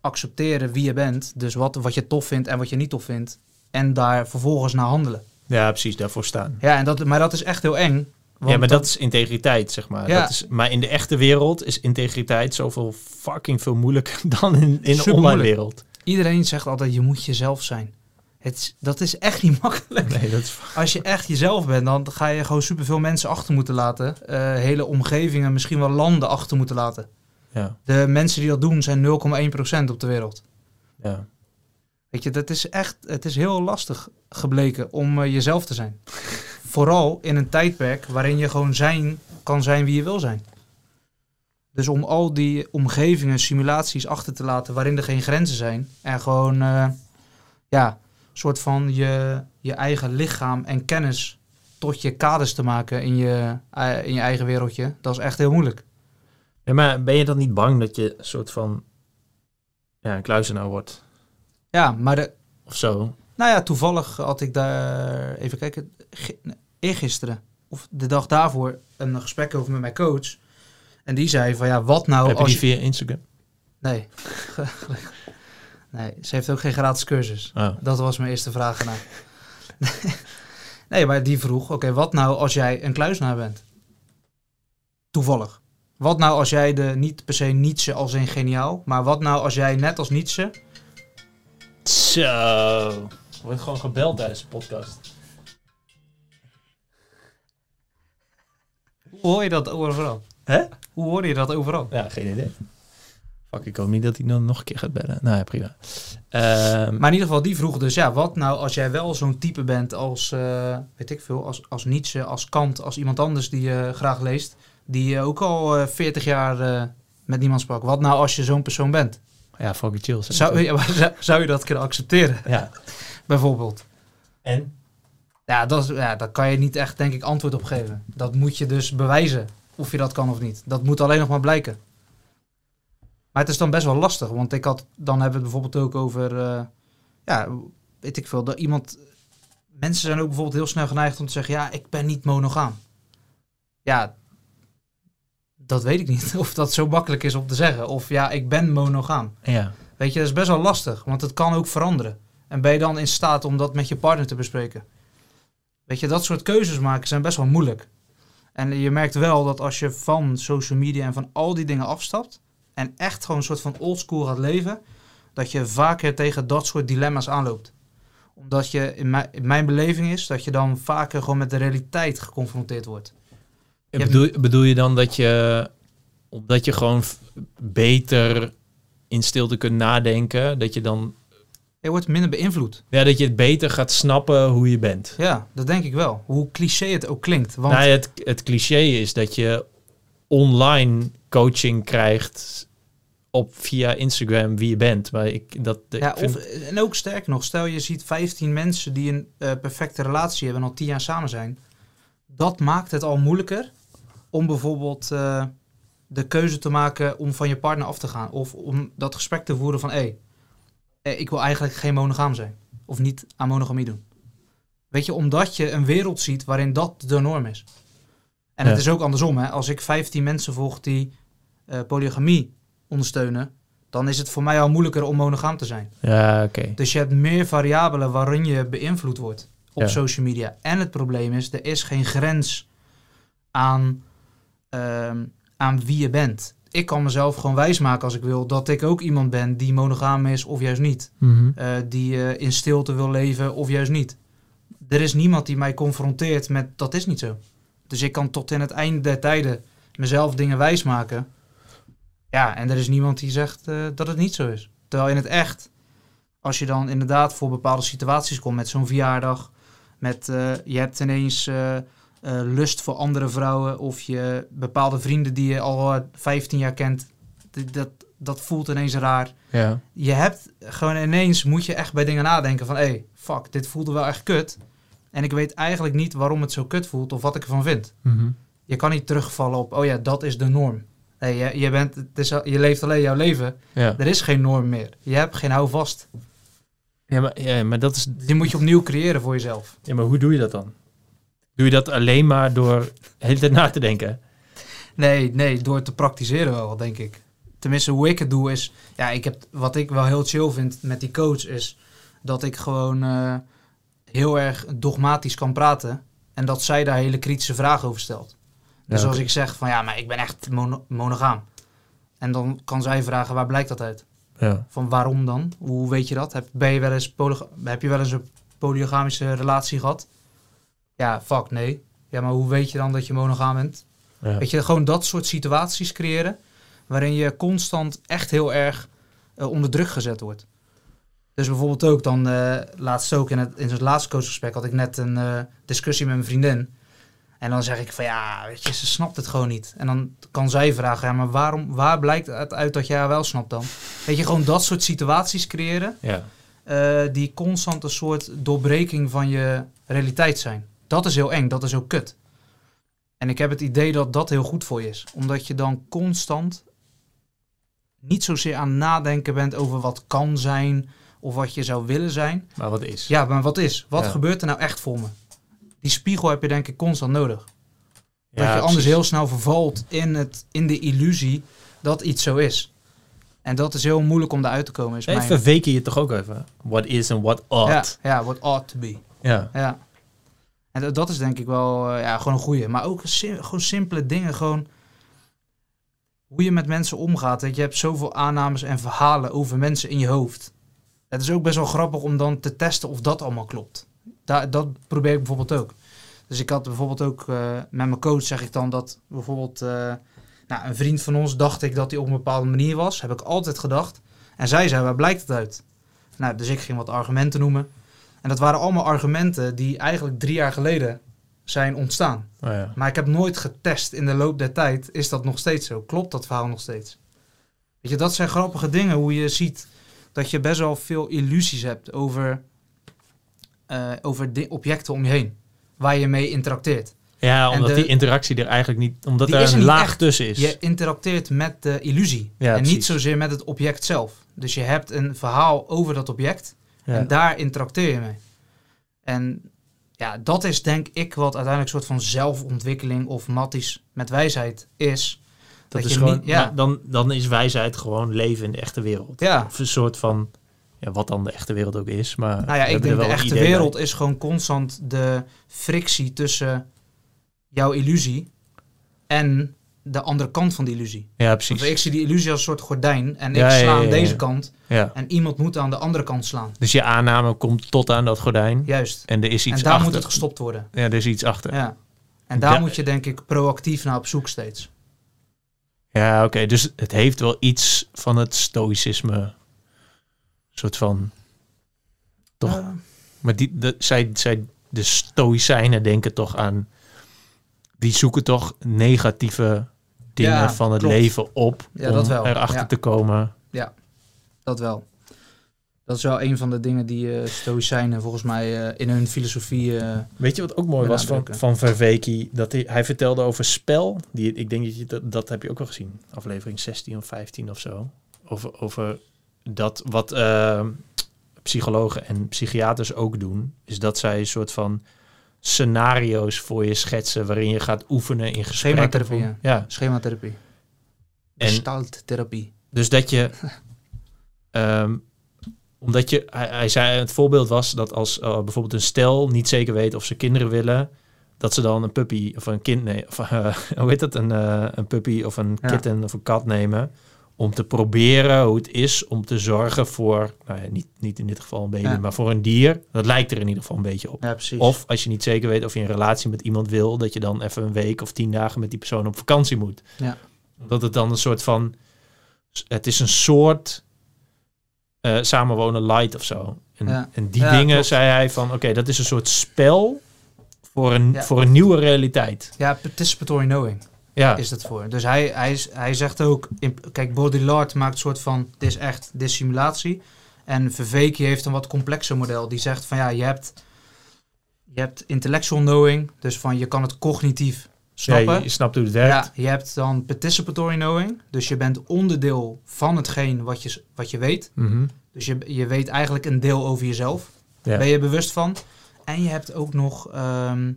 accepteren wie je bent. Dus wat, wat je tof vindt en wat je niet tof vindt. En daar vervolgens naar handelen. Ja, precies, daarvoor staan. Ja, en dat, maar dat is echt heel eng. Ja, maar dat is integriteit, zeg maar. Ja. Dat is, maar in de echte wereld is integriteit zoveel fucking veel moeilijker dan in, in de online wereld. Iedereen zegt altijd, je moet jezelf zijn. Het, dat is echt niet makkelijk. Nee, dat is... Als je echt jezelf bent, dan ga je gewoon superveel mensen achter moeten laten. Eh, hele omgevingen, misschien wel landen achter moeten laten. Ja, De mensen die dat doen zijn 0,1% op de wereld. ja. Weet je, dat is echt, het is heel lastig gebleken om eh, jezelf te zijn. Vooral in een tijdperk waarin je gewoon zijn, kan zijn wie je wil zijn. Dus om al die omgevingen, simulaties achter te laten waarin er geen grenzen zijn. En gewoon, eh, ja, soort van je, je eigen lichaam en kennis tot je kaders te maken in je, eh, in je eigen wereldje. Dat is echt heel moeilijk. Ja, maar ben je dan niet bang dat je een soort van ja, een kluizenaar wordt? Ja, maar de, Of zo? Nou ja, toevallig had ik daar, even kijken, eergisteren of de dag daarvoor een gesprek over met mijn coach. En die zei van ja, wat nou Heb je als die je... via Instagram? Nee. nee, ze heeft ook geen gratis cursus. Oh. Dat was mijn eerste vraag ernaar. nee, maar die vroeg, oké, wat nou als jij een kluisenaar bent? Toevallig. Wat nou als jij de, niet per se Nietzsche als in geniaal, maar wat nou als jij net als Nietzsche Zo. Wordt gewoon gebeld tijdens de podcast. Hoe hoor je dat overal? Hè? Hoe hoor je dat overal? Ja, geen idee. Fuck, ik hoop niet dat hij dan nog een keer gaat bellen. Nou ja, prima. Ehm, Maar in ieder geval, die vroeg dus, ja, wat nou als jij wel zo'n type bent als, eh, weet ik veel, als, als Nietzsche, als Kant, als iemand anders die je graag leest, die eh, ook al eh 40 jaar eh, met niemand sprak. Wat nou als je zo'n persoon bent? ja, fucking chill. Zou, ja, zou, zou je dat kunnen accepteren, Ja. bijvoorbeeld? En? Ja, dat is, ja, daar kan je niet echt, denk ik, antwoord op geven. Dat moet je dus bewijzen, of je dat kan of niet. Dat moet alleen nog maar blijken. Maar het is dan best wel lastig, want ik had, dan hebben we het bijvoorbeeld ook over, eh, ja, weet ik veel, dat iemand, mensen zijn ook bijvoorbeeld heel snel geneigd om te zeggen, ja, ik ben niet monogaam. Ja, dat weet ik niet, of dat zo makkelijk is om te zeggen. Of ja, ik ben monogaam. Ja. Weet je, dat is best wel lastig, want het kan ook veranderen. En ben je dan in staat om dat met je partner te bespreken? Weet je, dat soort keuzes maken zijn best wel moeilijk. En je merkt wel dat als je van social media en van al die dingen afstapt... en echt gewoon een soort van oldschool gaat leven... dat je vaker tegen dat soort dilemma's aanloopt. Omdat je, in mijn, in mijn beleving is, dat je dan vaker gewoon met de realiteit geconfronteerd wordt. Hebt- bedoel, bedoel je dan dat je, omdat je gewoon beter in stilte kunt nadenken, dat je dan, Je wordt minder beïnvloed. ja, dat je het beter gaat snappen hoe je bent? Ja, dat denk ik wel. Hoe cliché het ook klinkt. Want Nou, het, het cliché is dat je online coaching krijgt op via Instagram wie je bent. Maar ik dat ik Ja, vind- of, en ook sterker nog, stel je ziet 15 mensen die een eh, perfecte relatie hebben en al 10 jaar samen zijn. Dat maakt het al moeilijker om bijvoorbeeld eh, de keuze te maken om van je partner af te gaan. Of om dat gesprek te voeren van, hé, hey, ik wil eigenlijk geen monogaam zijn. Of niet aan monogamie doen. Weet je, omdat je een wereld ziet waarin dat de norm is. En Ja. het is ook andersom. Hè? Als ik 15 mensen volg die eh, polygamie ondersteunen, dan is het voor mij al moeilijker om monogaam te zijn. Ja, oké. Dus je hebt meer variabelen waarin je beïnvloed wordt op Ja. social media. En het probleem is, er is geen grens aan, ehm, aan wie je bent. Ik kan mezelf gewoon wijsmaken als ik wil dat ik ook iemand ben die monogaam is of juist niet. Mhm. Eh, die eh, in stilte wil leven of juist niet. Er is niemand die mij confronteert met dat is niet zo. Dus ik kan tot in het einde der tijden mezelf dingen wijsmaken. Ja, en er is niemand die zegt eh, dat het niet zo is. Terwijl in het echt, als je dan inderdaad voor bepaalde situaties komt met zo'n verjaardag, met je hebt ineens eh, lust voor andere vrouwen of je bepaalde vrienden die je al eh, 15 jaar kent, dat, dat voelt ineens raar Ja. je hebt gewoon ineens moet je echt bij dingen nadenken van hé, hey, fuck, dit voelde wel echt kut. En ik weet eigenlijk niet waarom het zo kut voelt of wat ik ervan vind. Mhm. Je kan niet terugvallen op, oh ja, dat is de norm. Hey, je, je, bent, het is, je leeft alleen jouw leven. Ja. Er is geen norm meer. Je hebt geen houvast. Ja, maar, ja, maar dat is... Die moet je opnieuw creëren voor jezelf. Ja, maar hoe doe je dat dan? Doe je dat alleen maar door de hele tijd na te denken? Nee, nee, door te praktiseren wel, denk ik. Tenminste, hoe ik het doe is... Ja, ik heb, wat ik wel heel chill vind met die coach is... dat ik gewoon eh, heel erg dogmatisch kan praten... en dat zij daar hele kritische vragen over stelt. Dus Ja, als ik zeg van ja, maar ik ben echt mono- monogaam... en dan kan zij vragen, waar blijkt dat uit? Ja. Van waarom dan? Hoe weet je dat? Heb, ben je wel eens heb je wel eens een polygamische relatie gehad? Ja, fuck, nee. Ja, maar hoe weet je dan dat je monogaam bent? Ja. Weet je, gewoon dat soort situaties creëren waarin je constant echt heel erg eh, onder druk gezet wordt. Dus bijvoorbeeld ook dan, eh, laatst ook in het, in het laatste coachgesprek had ik net een eh, discussie met mijn vriendin. En dan zeg ik van ja, weet je, ze snapt het gewoon niet. En dan kan zij vragen, ja, maar waarom, waar blijkt het uit dat jij haar wel snapt dan? Weet je, gewoon dat soort situaties creëren Ja. die constant een soort doorbreking van je realiteit zijn. Dat is heel eng, dat is ook kut. En ik heb het idee dat dat heel goed voor je is. Omdat je dan constant niet zozeer aan het nadenken bent over wat kan zijn of wat je zou willen zijn. Maar wat is? Ja, maar wat is? Wat Ja. gebeurt er nou echt voor me? Die spiegel heb je denk ik constant nodig. Ja, dat je anders precies. heel snel vervalt in, het, in de illusie dat iets zo is. En dat is heel moeilijk om daaruit te komen. Is Nee, mijn... verweken je toch ook even? What is en what Ja, ought. ja, what ought to be. Ja. Ja. En dat, dat is denk ik wel eh, ja, gewoon een goeie. Maar ook gewoon simpele dingen. Gewoon hoe je met mensen omgaat. Je, je hebt zoveel aannames en verhalen over mensen in je hoofd. Het is ook best wel grappig om dan te testen of dat allemaal klopt. Daar, dat probeer ik bijvoorbeeld ook. Dus ik had bijvoorbeeld ook eh, met mijn coach zeg ik dan dat bijvoorbeeld eh, nou, een vriend van ons dacht ik dat hij op een bepaalde manier was. Heb ik altijd gedacht. En zij zei, waar blijkt het uit? Nou, dus ik ging wat argumenten noemen. En dat waren allemaal argumenten die eigenlijk drie jaar geleden zijn ontstaan. Oh, ja. Maar ik heb nooit getest in de loop der tijd, is dat nog steeds zo? Klopt dat verhaal nog steeds? Weet je, dat zijn grappige dingen, hoe je ziet dat je best wel veel illusies hebt over, eh, over di- objecten om je heen, waar je mee interacteert. Ja, omdat de- die interactie er eigenlijk niet... Omdat er een laag echt. tussen is. Je interacteert met de illusie Ja, en niet zozeer met het object zelf. Dus je hebt een verhaal over dat object Ja. En daar interacteer je mee. En ja, dat is denk ik wat uiteindelijk een soort van zelfontwikkeling of matties met wijsheid is. dat dat is gewoon, niet- ja. maar dan, dan is wijsheid gewoon leven in de echte wereld. Ja, Of een soort van... Ja, wat dan de echte wereld ook is. Maar nou ja, ik denk de echte bij. wereld is gewoon constant de frictie tussen jouw illusie en de andere kant van die illusie. Ja, Want precies. ik zie die illusie als een soort gordijn en ik Ja, ja, sla ja, aan ja, deze ja. kant Ja. en iemand moet aan de andere kant slaan. Dus je aanname komt tot aan dat gordijn. Juist. En er is iets En daar achter. moet het gestopt worden. Ja, er is iets achter. Ja, Ja. En daar Ja. moet je denk ik proactief naar op zoek steeds. oké. Dus het heeft wel iets van het stoïcisme. soort van... Toch? Maar die, de, zij, zij, de stoïcijnen denken toch aan... Die zoeken toch negatieve dingen Ja, van het klopt. leven op. Ja, om dat wel. erachter Ja. te komen. Dat wel. Dat is wel een van de dingen die eh Stoïcijnen volgens mij eh, in hun filosofie... eh, Weet je wat ook mooi Ja, was van, van Verweki? Dat hij, hij vertelde over spel. Die, ik denk dat je dat, dat heb je ook wel gezien. Aflevering 16 of 15 of zo. Over, over dat wat eh, psychologen en psychiaters ook doen. Is dat zij een soort van scenario's voor je schetsen waarin je gaat oefenen in gesprekken. Schematherapie, van- ja. Schematherapie. En- Gestalttherapie. Dus dat je, ehm, omdat je, hij, hij zei, het voorbeeld was dat als eh, bijvoorbeeld een stel niet zeker weet of ze kinderen willen, dat ze dan een puppy of een kind, nee, of hoe heet dat, een, eh, een puppy of een Ja. kitten of een kat nemen, om te proberen hoe het is om te zorgen voor, nou ja, niet, niet in dit geval een baby, Ja. maar voor een dier. Dat lijkt er in ieder geval een beetje op. Ja, precies. Of als je niet zeker weet of je een relatie met iemand wil, dat je dan even een week of tien dagen met die persoon op vakantie moet. Ja. Dat het dan een soort van, het is een soort eh, samenwonen light of zo. En, die dingen klopt. zei hij van, oké, dat is een soort spel voor een, voor een nieuwe realiteit. Ja, participatory knowing Ja, is het voor. Dus hij, hij, is- hij zegt ook, in, kijk, Baudrillard maakt een soort van, dit is echt, dit is simulatie. En Verveke heeft een wat complexer model. Die zegt van, ja, je hebt, je hebt intellectual knowing. Dus van, je kan het cognitief ja snappen. je, je snapt hoe het werkt. Ja, je hebt dan participatory knowing. Dus je bent onderdeel van hetgeen wat je, wat je weet. Mhm. Dus je, je weet eigenlijk een deel over jezelf. Ja. Ben je bewust van. En je hebt ook nog ehm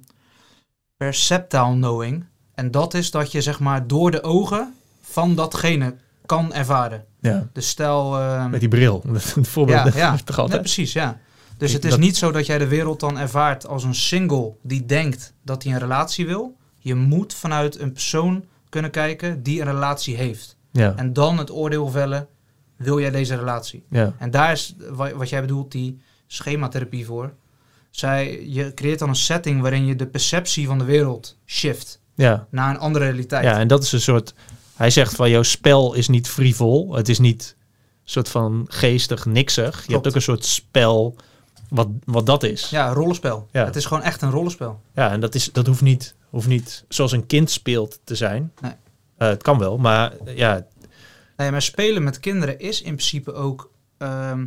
perceptual knowing. En dat is dat je zeg maar door de ogen van datgene kan ervaren. ja, Dus stel... ehm, met die bril. Dat voorbeeld ja, ja. Nee, precies, ja. Dus het is dat- niet zo dat jij de wereld dan ervaart als een single die denkt dat hij een relatie wil. Je moet vanuit een persoon kunnen kijken die een relatie heeft. Ja, En dan het oordeel vellen, wil jij deze relatie? ja, En daar is wa- wat jij bedoelt, die schematherapie voor. Zij, je creëert dan een setting waarin je de perceptie van de wereld shift ja. naar een andere realiteit. Ja, en dat is een soort. Hij zegt van jouw spel is niet frivol. Het is niet een soort van geestig, niksig. Je hebt ook een soort spel wat, wat dat is. Ja, rollenspel. Ja. Het is gewoon echt een rollenspel. Ja, en dat, is, dat hoeft, niet, hoeft niet zoals een kind speelt te zijn. Nee. Eh, het kan wel, maar ja, Nee, maar spelen met kinderen is in principe ook ehm,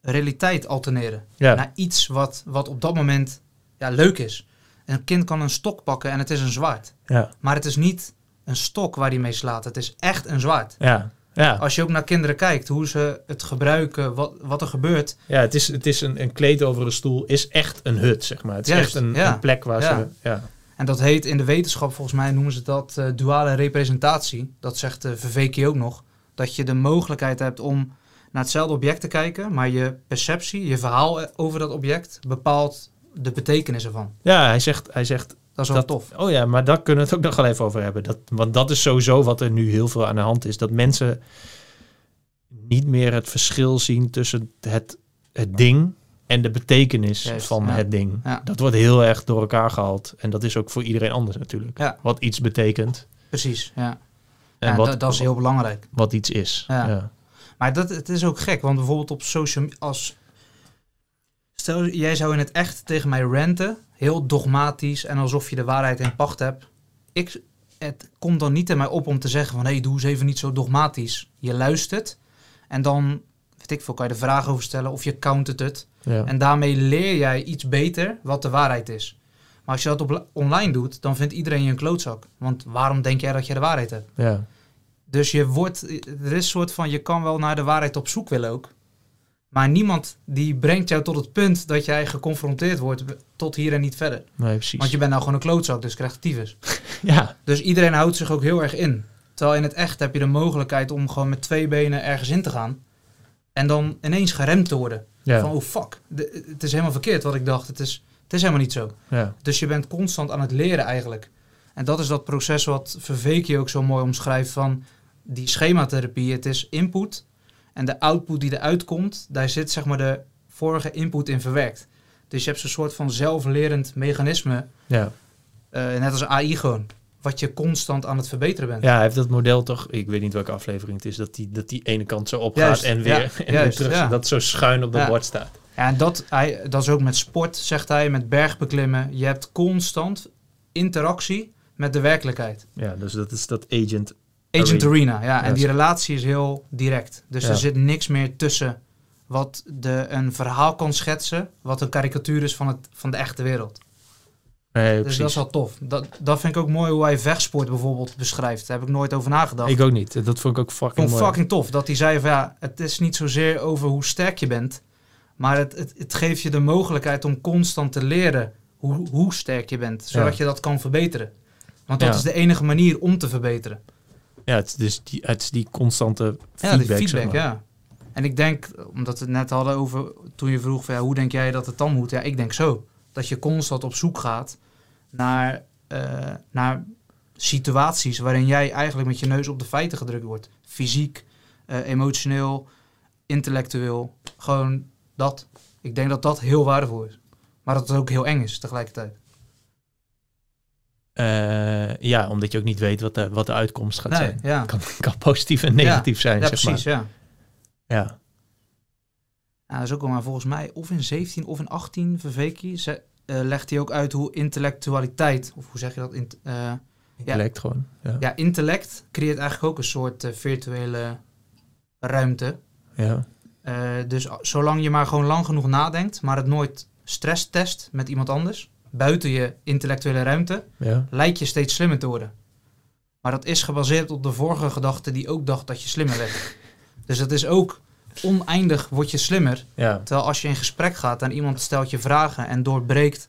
realiteit alterneren. ja, Naar iets wat, wat op dat moment ja, leuk is. Een kind kan een stok pakken en het is een zwaard. ja, Maar het is niet een stok waar hij mee slaat. Het is echt een zwaard. ja, ja. Als je ook naar kinderen kijkt, hoe ze het gebruiken, wat, wat er gebeurt. ja het is, het is een, een kleed over een stoel, is echt een hut, zeg maar. Het is Juist, echt een, ja. een plek waar Ja. ze... Ja, En dat heet in de wetenschap, volgens mij noemen ze dat eh, duale representatie. Dat zegt de Verveke ook nog. Dat je de mogelijkheid hebt om naar hetzelfde object te kijken, maar je perceptie, je verhaal over dat object bepaalt de betekenis ervan. ja hij, zegt, hij zegt Dat is wel dat, tof. Oh ja, maar daar kunnen we het ook nog wel even over hebben. Dat, want dat is sowieso wat er nu heel veel aan de hand is. Dat mensen niet meer het verschil zien tussen het, het ding en de betekenis Juist, van ja. het ding. Ja. Dat wordt heel erg door elkaar gehaald. En dat is ook voor iedereen anders natuurlijk. Ja. Wat iets betekent Precies, ja. en wat, dat, dat is heel belangrijk. wat iets is. Maar dat, het is ook gek, want bijvoorbeeld op social als Stel, jij zou in het echt tegen mij ranten, heel dogmatisch en alsof je de waarheid in pacht hebt. Ik, het komt dan niet in mij op om te zeggen van, hé, hey, doe eens even niet zo dogmatisch. Je luistert en dan, weet ik veel, kan je de vraag over stellen of je countert het. Ja. En daarmee leer jij iets beter wat de waarheid is. Maar als je dat op, online doet, dan vindt iedereen je een klootzak. Want waarom denk jij dat je de waarheid hebt? Ja. Dus je wordt, er is een soort van, je kan wel naar de waarheid op zoek willen ook. Maar niemand die brengt jou tot het punt dat jij geconfronteerd wordt tot hier en niet verder. Nee, precies. Want je bent nou gewoon een klootzak, dus krijgt tyfus. Ja, Dus iedereen houdt zich ook heel erg in. Terwijl in het echt heb je de mogelijkheid om gewoon met twee benen ergens in te gaan. En dan ineens geremd te worden. ja, Van, oh fuck, de- het is helemaal verkeerd wat ik dacht. Het is, het is helemaal niet zo. ja. Dus je bent constant aan het leren eigenlijk. En dat is dat proces wat Verveke ook zo mooi omschrijft van die schematherapie. Het is input en de output die eruit komt, daar zit zeg maar de vorige input in verwerkt. Dus je hebt zo'n soort van zelflerend mechanisme, ja. eh, net als AI gewoon, wat je constant aan het verbeteren bent. Ja, hij heeft dat model toch, ik weet niet welke aflevering het is, dat die, dat die ene kant zo opgaat Juist, en weer, ja, en weer terug. ja. Dat zo schuin op dat Ja. bord staat. Ja, en dat, hij, dat is ook met sport, zegt hij, met bergbeklimmen. Je hebt constant interactie met de werkelijkheid. Ja, dus dat is dat agent. Agent Arena. Arena, ja. En die relatie is heel direct. Dus Ja. er zit niks meer tussen wat de, een verhaal kan schetsen, wat een karikatuur is van, het, van de echte wereld. Nee, Dus precies. dat is wel tof. Dat, dat vind ik ook mooi hoe hij vechtsport bijvoorbeeld beschrijft. Daar heb ik nooit over nagedacht. Ik ook niet. Dat vond ik ook fucking vond mooi. fucking tof dat hij zei van ja, het is niet zozeer over hoe sterk je bent, maar het, het, het geeft je de mogelijkheid om constant te leren hoe, hoe sterk je bent, zodat Ja. je dat kan verbeteren. Want dat Ja. is de enige manier om te verbeteren. Ja, het is dus die, het is die constante Ja, feedback. die zeg feedback, maar. ja. En ik denk, omdat we het net hadden over, toen je vroeg van ja, hoe denk jij dat het dan moet? Ja, ik denk zo. Dat je constant op zoek gaat naar, eh, naar situaties waarin jij eigenlijk met je neus op de feiten gedrukt wordt. Fysiek, eh, emotioneel, intellectueel. Gewoon dat. Ik denk dat dat heel waardevol is. Maar dat het ook heel eng is tegelijkertijd. Eh, ja, omdat je ook niet weet wat de, wat de uitkomst gaat Nee, zijn. ja. Kan, kan positief en negatief zijn, ja, zeg precies, ja. maar. Ja. Ja, dat is ook maar volgens mij of in 17 of in 18 Verveki ze, eh, legt hij ook uit hoe intellectualiteit, of hoe zeg je dat? Int- eh, Intellect gewoon. Ja. ja, intellect creëert eigenlijk ook een soort virtuele ruimte. Ja. Dus zolang je maar gewoon lang genoeg nadenkt, maar het nooit stress test met iemand anders, buiten je intellectuele ruimte, Ja. lijkt je steeds slimmer te worden. Maar dat is gebaseerd op de vorige gedachte die ook dacht dat je slimmer werd. dus dat is ook oneindig word je slimmer. Ja. Terwijl als je in gesprek gaat en iemand stelt je vragen en doorbreekt,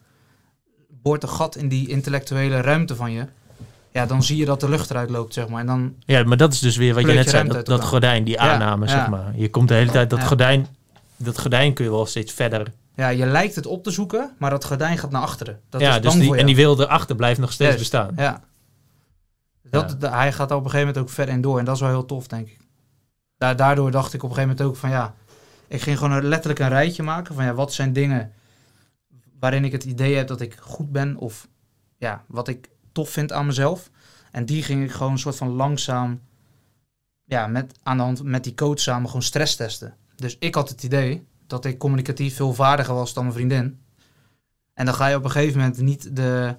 boort een gat in die intellectuele ruimte van je, ja, dan zie je dat de lucht eruit loopt, zeg maar. En dan, ja, maar dat is dus weer wat je net zei. Dat, gordijn, die aanname, ja. zeg maar. Je komt de hele tijd, dat gordijn, dat gordijn kun je wel steeds verder. Ja, je lijkt het op te zoeken, maar dat gordijn gaat naar achteren. Dat ja, is dus die, en die jou. wil erachter blijft nog steeds bestaan. Ja. Dat, Ja. hij gaat op een gegeven moment ook verder in door en dat is wel heel tof, denk ik. Da- daardoor dacht ik op een gegeven moment ook van ja, ik ging gewoon letterlijk een rijtje maken van ja, wat zijn dingen waarin ik het idee heb dat ik goed ben of ja, wat ik tof vind aan mezelf. En die ging ik gewoon een soort van langzaam, ja, met, aan de hand met die coach samen gewoon stress testen. Dus ik had het idee dat ik communicatief veel vaardiger was dan mijn vriendin. En dan ga je op een gegeven moment niet de,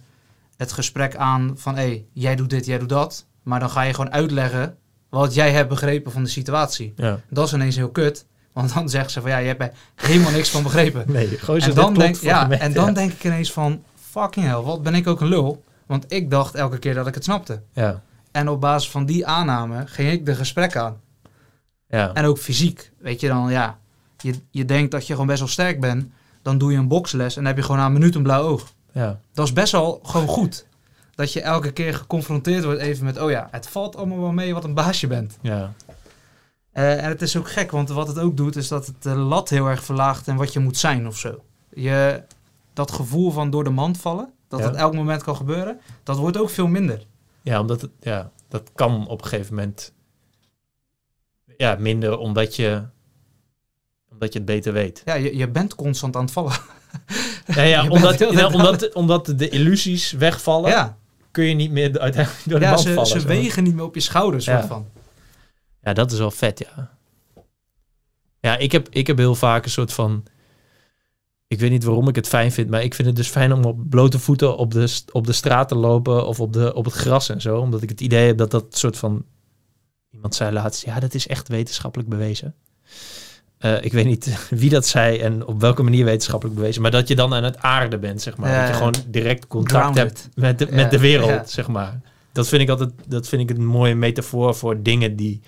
het gesprek aan van hé, hey, jij doet dit, jij doet dat. Maar dan ga je gewoon uitleggen wat jij hebt begrepen van de situatie. Ja. Dat is ineens heel kut. Want dan zeggen ze van ja, je hebt er helemaal niks van begrepen. Nee, gewoon en dan, denk, ja, en dan denk ik ineens van fucking hell, wat ben ik ook een lul. Want ik dacht elke keer dat ik het snapte. Ja, En op basis van die aanname ging ik de gesprek aan. ja. En ook fysiek. Weet je dan, ja, je, je denkt dat je gewoon best wel sterk bent. Dan doe je een boksles en dan heb je gewoon na een minuut een blauw oog. ja. Dat is best wel gewoon goed. Dat je elke keer geconfronteerd wordt even met, oh ja, het valt allemaal wel mee wat een baasje bent. ja. Eh, en het is ook gek, want wat het ook doet, is dat het de lat heel erg verlaagt en wat je moet zijn of zo. Je, dat gevoel van door de mand vallen, dat Ja. dat elk moment kan gebeuren, dat wordt ook veel minder. Ja, omdat het, ja, dat kan op een gegeven moment ja, minder omdat je, omdat je het beter weet. Ja, je, je bent constant aan het vallen. Ja, ja, Je omdat, ja, de- omdat, omdat de illusies wegvallen, Ja, kun je niet meer uiteindelijk door de ja ze, vallen. ze wegen niet meer op je schouders, Ja. van. Ja, dat is wel vet, ja. Ja, ik heb, ik heb heel vaak een soort van... Ik weet niet waarom ik het fijn vind, maar ik vind het dus fijn om op blote voeten op de, op de straat te lopen of op, de, op het gras en zo. Omdat ik het idee heb dat dat soort van... Iemand zei laatst, ja, dat is echt wetenschappelijk bewezen. Eh, ik weet niet wie dat zei en op welke manier wetenschappelijk bewezen. Maar dat je dan aan het aarde bent, zeg maar. Ja, dat je gewoon direct contact Grounded. hebt met de, Ja, met de wereld, ja. zeg maar. Dat vind ik altijd dat vind ik een mooie metafoor voor dingen die,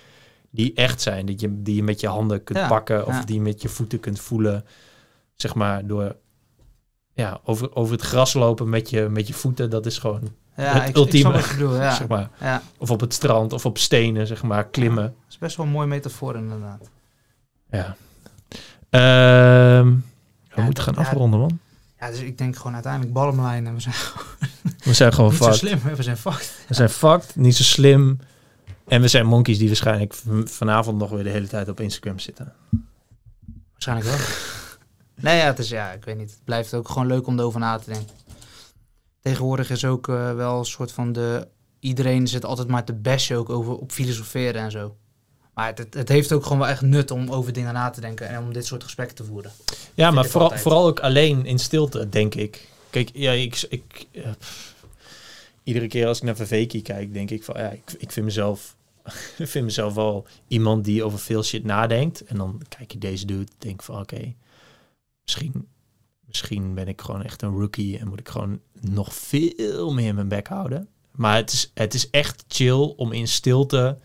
die echt zijn. Dat je, die je met je handen kunt pakken of die je met je voeten kunt voelen. Zeg maar door ja, over, over het gras lopen met je, met je voeten. Dat is gewoon, Ja, Het ik, ultieme, ja. zeg maar. ja. Of op het strand of op stenen, zeg maar, klimmen. Dat is best wel een mooi metafoor inderdaad. Ja. Ehm, we Ja, moeten gaan ja. afronden, man. Ja, dus ik denk gewoon uiteindelijk bottomline en we zijn We zijn gewoon niet zo slim, hè, we zijn fucked. We zijn fucked, niet zo slim. En we zijn monkeys die waarschijnlijk vanavond nog weer de hele tijd op Instagram zitten. Waarschijnlijk wel. nee, ja, het is, ja, ik weet niet. Het blijft ook gewoon leuk om erover na te denken. Tegenwoordig is ook eh, wel een soort van de... Iedereen zit altijd maar te bashen ook over, op filosoferen en zo. Maar het, het, heeft ook gewoon wel echt nut om over dingen na te denken en om dit soort gesprekken te voeren. Ja, maar vooral, altijd. vooral ook alleen in stilte, denk ik. Kijk, ja, ik, ik, eh, iedere keer als ik naar Vaveki kijk, denk ik van, ja, ik, ik vind mezelf, ik vind mezelf wel iemand die over veel shit nadenkt. En dan kijk je deze dude, denk van, oké, misschien, misschien ben ik gewoon echt een rookie en moet ik gewoon nog veel meer mijn bek houden. Maar het is, het is echt chill om in stilte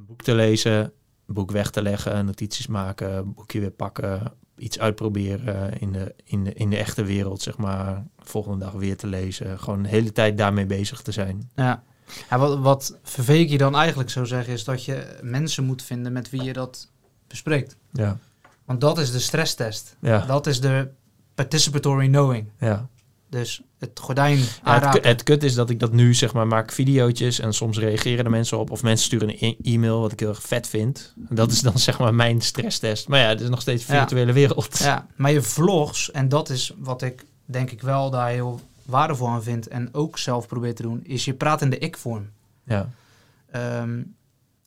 een boek te lezen boek weg te leggen, notities maken, boekje weer pakken, iets uitproberen in de, in de, in de echte wereld, zeg maar. Volgende dag weer te lezen. Gewoon de hele tijd daarmee bezig te zijn. Ja. ja wat, wat Verveek je dan eigenlijk zou zeggen, is dat je mensen moet vinden met wie je dat bespreekt. Ja. Want dat is de stresstest. Ja. Dat is de participatory knowing. Ja. Dus het gordijn Ja, het, kut is dat ik dat nu zeg maar maak videootjes en soms reageren de mensen op of mensen sturen een e- e-mail wat ik heel erg vet vind. En dat is dan zeg maar mijn stresstest. Maar ja, het is nog steeds Ja. virtuele wereld. Ja, maar je vlogs, en dat is wat ik denk ik wel daar heel waardevol aan vind en ook zelf probeer te doen, is je praat in de ik-vorm. Ja. Ehm,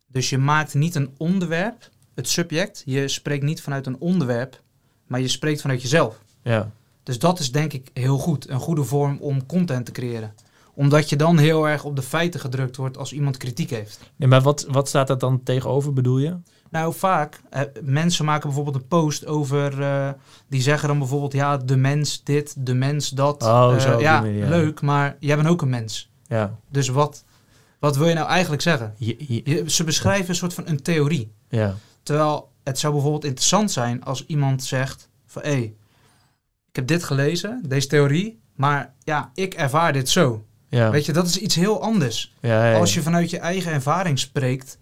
dus je maakt niet een onderwerp, het subject. Je spreekt niet vanuit een onderwerp, maar je spreekt vanuit jezelf. Ja. Dus dat is denk ik heel goed. Een goede vorm om content te creëren. Omdat je dan heel erg op de feiten gedrukt wordt als iemand kritiek heeft. Ja, maar wat, wat staat dat dan tegenover, bedoel je? Nou, vaak, eh, mensen maken bijvoorbeeld een post over, eh, die zeggen dan bijvoorbeeld, ja, de mens dit, de mens dat. Oh, Eh, zo die ja, manier, ja. leuk, maar jij bent ook een mens. Ja. Dus wat, wat wil je nou eigenlijk zeggen? Je- je- Je, ze beschrijven een soort van een theorie. ja. Terwijl het zou bijvoorbeeld interessant zijn als iemand zegt van, hé, ik heb dit gelezen, deze theorie, maar ja, ik ervaar dit zo. Ja. Weet je, dat is iets heel anders. ja, ja, ja. Als je vanuit je eigen ervaring spreekt,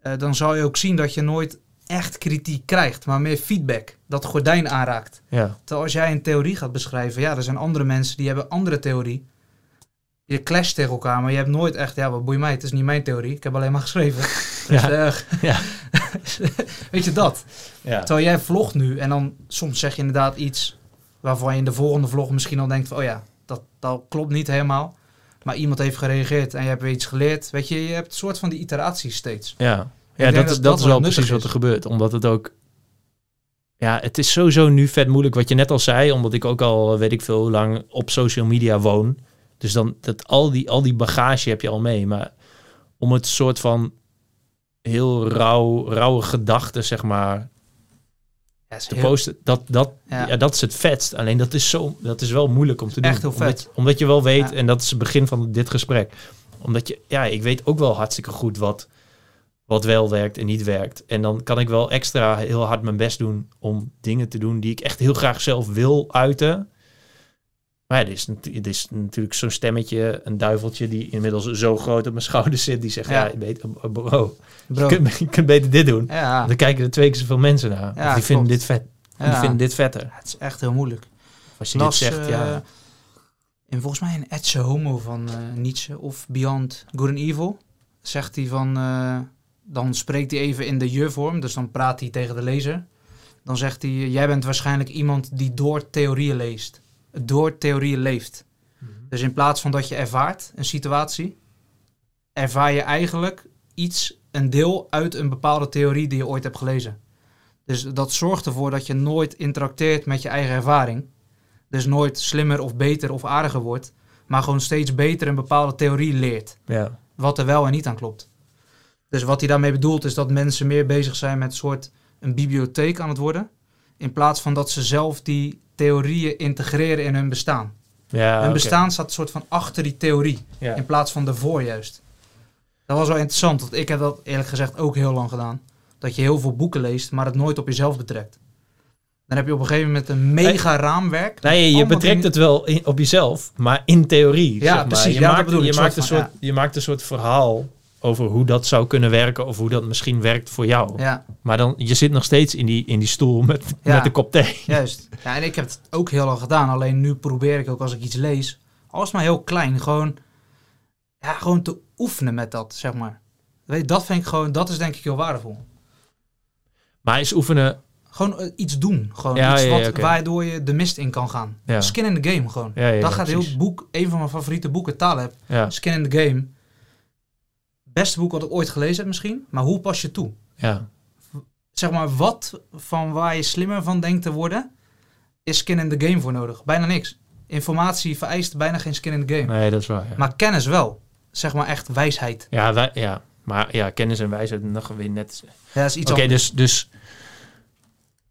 eh, dan zal je ook zien dat je nooit echt kritiek krijgt, maar meer feedback, dat gordijn aanraakt. Ja. Terwijl als jij een theorie gaat beschrijven, ja, er zijn andere mensen die hebben andere theorie. Je clasht tegen elkaar, maar je hebt nooit echt, ja, wat boeit mij, het is niet mijn theorie, ik heb alleen maar geschreven. Dus, Ja. eh, Ja. weet je dat? Ja. Terwijl jij vlogt nu en dan soms zeg je inderdaad iets waarvan je in de volgende vlog misschien al denkt van, oh ja, dat, dat klopt niet helemaal. Maar iemand heeft gereageerd en je hebt weer iets geleerd. Weet je, je hebt een soort van die iteraties steeds. Ja, ja dat, dat dat, dat is wel precies wat er gebeurt. Omdat het ook... Ja, het is sowieso nu vet moeilijk wat je net al zei. Omdat ik ook al, weet ik veel, hoe lang op social media woon. Dus dan, dat, al, die, al die bagage heb je al mee. Maar om het soort van heel rauw, rauwe gedachten, zeg maar, Ja, is te heel- posten. Dat, dat, Ja. ja. dat is het vetst. Alleen dat is, zo, dat is wel moeilijk om te doen. Echt heel Omdat, vet. omdat je wel weet, en dat is het begin van dit gesprek. Omdat je, ja, ik weet ook wel hartstikke goed wat, wat wel werkt en niet werkt. En dan kan ik wel extra heel hard mijn best doen om dingen te doen die ik echt heel graag zelf wil uiten. Maar ja, er is, er is natuurlijk zo'n stemmetje, een duiveltje die inmiddels zo groot op mijn schouders zit. Die zegt, ja, Ja. je, beter, bro, Bro. je, kunt, je kunt beter dit doen. Ja, Dan kijken er twee keer zoveel mensen naar. Die vinden dit vet. Die vinden dit vetter. het is echt heel moeilijk. Als je Las, dit zegt, eh, ja. in volgens mij een Etse Homo van eh, Nietzsche of Beyond Good and Evil zegt hij van, eh, dan spreekt hij even in de je-vorm, dus dan praat hij tegen de lezer. Dan zegt hij, jij bent waarschijnlijk iemand die door theorieën leest, door theorieën leeft. Dus in plaats van dat je ervaart een situatie, ervaar je eigenlijk iets, een deel uit een bepaalde theorie die je ooit hebt gelezen. Dus dat zorgt ervoor dat je nooit interacteert met je eigen ervaring. Dus nooit slimmer of beter of aardiger wordt, maar gewoon steeds beter een bepaalde theorie leert. ja. Wat er wel en niet aan klopt. Dus wat hij daarmee bedoelt is dat mensen meer bezig zijn met een soort een bibliotheek aan het worden. In plaats van dat ze zelf die theorieën integreren in hun bestaan. ja hun bestaan staat een soort van achter die theorie. Ja. In plaats van ervoor juist. Dat was wel interessant, want ik heb dat eerlijk gezegd ook heel lang gedaan. Dat je heel veel boeken leest, maar het nooit op jezelf betrekt. Dan heb je op een gegeven moment een mega raamwerk. Nee, je betrekt dingen- het wel in- op jezelf, maar in theorie. Ja, zeg maar. precies. Je, Ja, maakt, je, maakt een van, soort, je maakt een soort verhaal over hoe dat zou kunnen werken of hoe dat misschien werkt voor jou. Ja, Maar dan, je zit nog steeds in die, in die stoel met, Ja. met een kop thee. juist. Ja, en ik heb het ook heel lang gedaan. Alleen nu probeer ik ook als ik iets lees, alles maar heel klein, gewoon, ja, gewoon te oefenen met dat, zeg maar. Weet, je, dat vind ik gewoon, dat is denk ik heel waardevol. Maar is oefenen... Gewoon eh, iets doen. Gewoon Ja, iets ja, wat, waardoor je de mist in kan gaan. Skin in the game gewoon. Ja, ja, dat gaat heel precies. boek, een van mijn favoriete boeken, Taleb. Ja, Skin in the game. Beste boek wat ik ooit gelezen heb misschien. Maar hoe pas je toe? ja, Zeg maar, wat van waar je slimmer van denkt te worden, is skin in the game voor nodig. Bijna niks. Informatie vereist bijna geen skin in the game. nee, dat is waar. Ja, Maar kennis wel. Zeg maar echt wijsheid. ja, wij, ja. maar ja, kennis en wijsheid nog weer net... Ja, dat is iets Oké, anders. dus,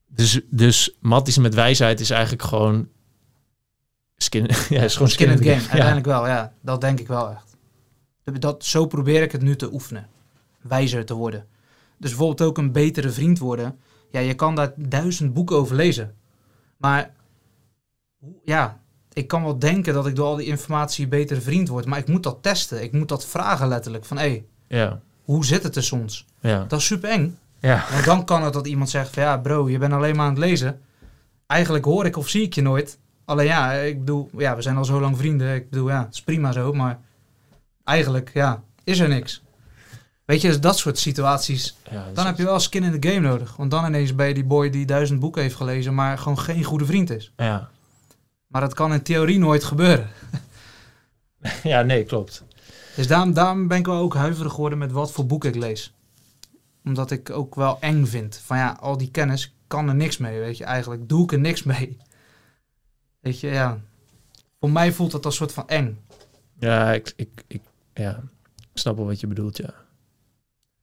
dus, dus, dus matties met wijsheid is eigenlijk gewoon skin, ja, is gewoon skin in the game. Uiteindelijk wel, ja. Dat denk ik wel echt. Dat, zo probeer ik het nu te oefenen. Wijzer te worden. Dus bijvoorbeeld ook een betere vriend worden. Ja, je kan daar duizend boeken over lezen. Maar ja, ik kan wel denken dat ik door al die informatie betere vriend word. Maar ik moet dat testen. Ik moet dat vragen letterlijk. Van hé, hey, Ja. hoe zit het tussen ons? Ja. Dat is super eng. Ja. Want dan kan het dat iemand zegt van ja bro, je bent alleen maar aan het lezen. Eigenlijk hoor ik of zie ik je nooit. Alleen ja, ik bedoel, ja, we zijn al zo lang vrienden. Ik bedoel, ja, het is prima zo. Maar eigenlijk, ja, is er niks. Weet je, dus dat soort situaties. ja Dan heb je wel skin in the game nodig. Want dan ineens ben je die boy die duizend boeken heeft gelezen, maar gewoon geen goede vriend is. Ja. Maar dat kan in theorie nooit gebeuren. ja, nee, klopt. Dus daarom, daarom ben ik wel ook huiverig geworden met wat voor boeken ik lees. Omdat ik ook wel eng vind. Van ja, al die kennis kan er niks mee, weet je. Eigenlijk doe ik er niks mee. Weet je, ja. Voor mij voelt dat als soort van eng. Ja, ik, ik, ik, ja. ik snap wel wat je bedoelt, ja.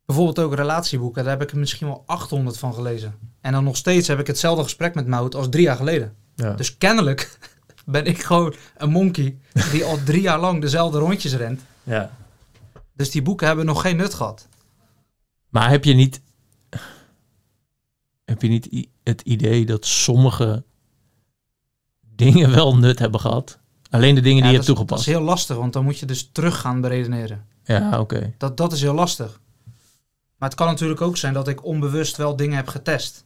Bijvoorbeeld ook relatieboeken, daar heb ik er misschien wel 800 van gelezen. En dan nog steeds heb ik hetzelfde gesprek met Mout als drie jaar geleden. ja. Dus kennelijk ben ik gewoon een monkey die al drie jaar lang dezelfde rondjes rent. ja. Dus die boeken hebben nog geen nut gehad. Maar heb je niet, heb je niet het idee dat sommige dingen wel nut hebben gehad? Alleen de dingen Ja, die je hebt is- Dat toegepast. is heel lastig, want dan moet je dus terug gaan beredeneren. Ja, oké. Dat, dat is heel lastig. Maar het kan natuurlijk ook zijn dat ik onbewust wel dingen heb getest.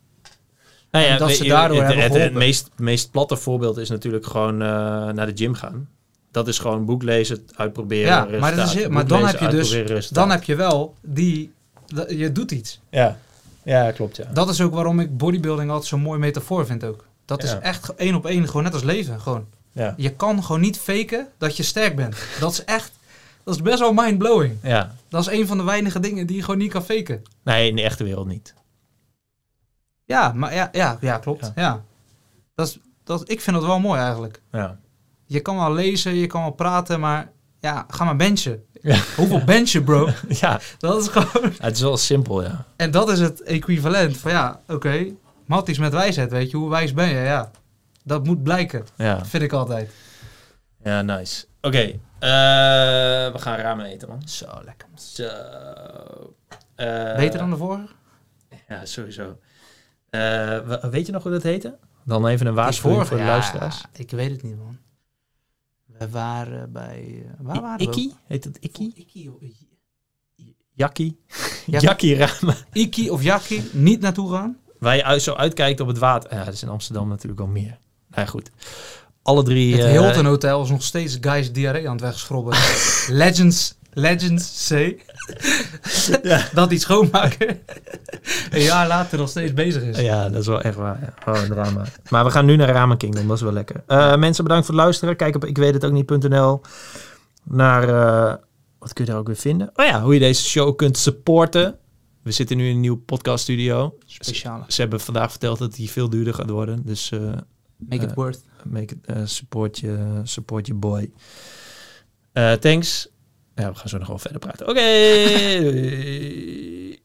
Nou En dat ze daardoor het, hebben het, meest, meest platte voorbeeld is natuurlijk gewoon eh, naar de gym gaan. Dat is gewoon boek lezen, uitproberen, Ja, maar dat is heel- maar dan lezen, heb je dus- resultaat. Dan heb je wel die... dat- Je doet iets. Ja. ja, klopt, ja. Dat is ook waarom ik bodybuilding altijd zo'n mooi metafoor vind ook. Dat is Ja. echt één op één, gewoon net als leven. Gewoon. Ja. Je kan gewoon niet faken dat je sterk bent. Dat is echt... Dat is best wel mind-blowing. ja. Dat is een van de weinige dingen die je gewoon niet kan faken. Nee, in de echte wereld niet. Ja, maar ja, ja, ja klopt. Ja. Ja. Dat is, dat, ik vind dat wel mooi eigenlijk. Ja. Je kan wel lezen, je kan wel praten, maar ja, ga maar benchen. Ja. Hoeveel benchen, bro? ja, Dat is gewoon... het is wel simpel, ja. En dat is het equivalent van ja, oké, matties met wijsheid, weet je. Hoe wijs ben je? Ja, dat moet blijken, Ja, vind ik altijd. ja nice. Oké, eh, we gaan ramen eten, man. Zo, lekker. Zo. Eh, Beter dan de vorige? Ja, sowieso. Eh, we- weet je nog hoe dat heette? Dan even een waarschuwing voor de Ja, luisteraars. ik weet het niet, man. We waren bij... waar waren we? Ikkie? Heet het Ikkie? Ikkie of, Jakkie? Ja. Jakkie ramen. Ikkie of Jakkie, niet naartoe gaan. Waar je zo uitkijkt op het water. Ja, dat is in Amsterdam natuurlijk al meer. Nou ja, goed. Alle drie... Het eh, Hilton Hotel is nog steeds guys diarree aan het wegschrobben. Legends, Legends C. Dat die schoonmaker een jaar later nog steeds bezig is. Ja, dat is wel echt waar. Ja. Oh, een drama. Maar we gaan nu naar Ramen Kingdom, dat is wel lekker. Eh, mensen, bedankt voor het luisteren. Kijk op ik weet het ook niet.nl naar... eh, wat kun je daar ook weer vinden? Oh ja, hoe je deze show kunt supporten. We zitten nu in een nieuw podcaststudio. Speciale. Ze hebben vandaag verteld dat die veel duurder gaat worden. Dus Make it Eh, worth. make it, eh, support, je, support je boy. Eh, thanks. Ja, we gaan zo nog wel verder praten. Oké.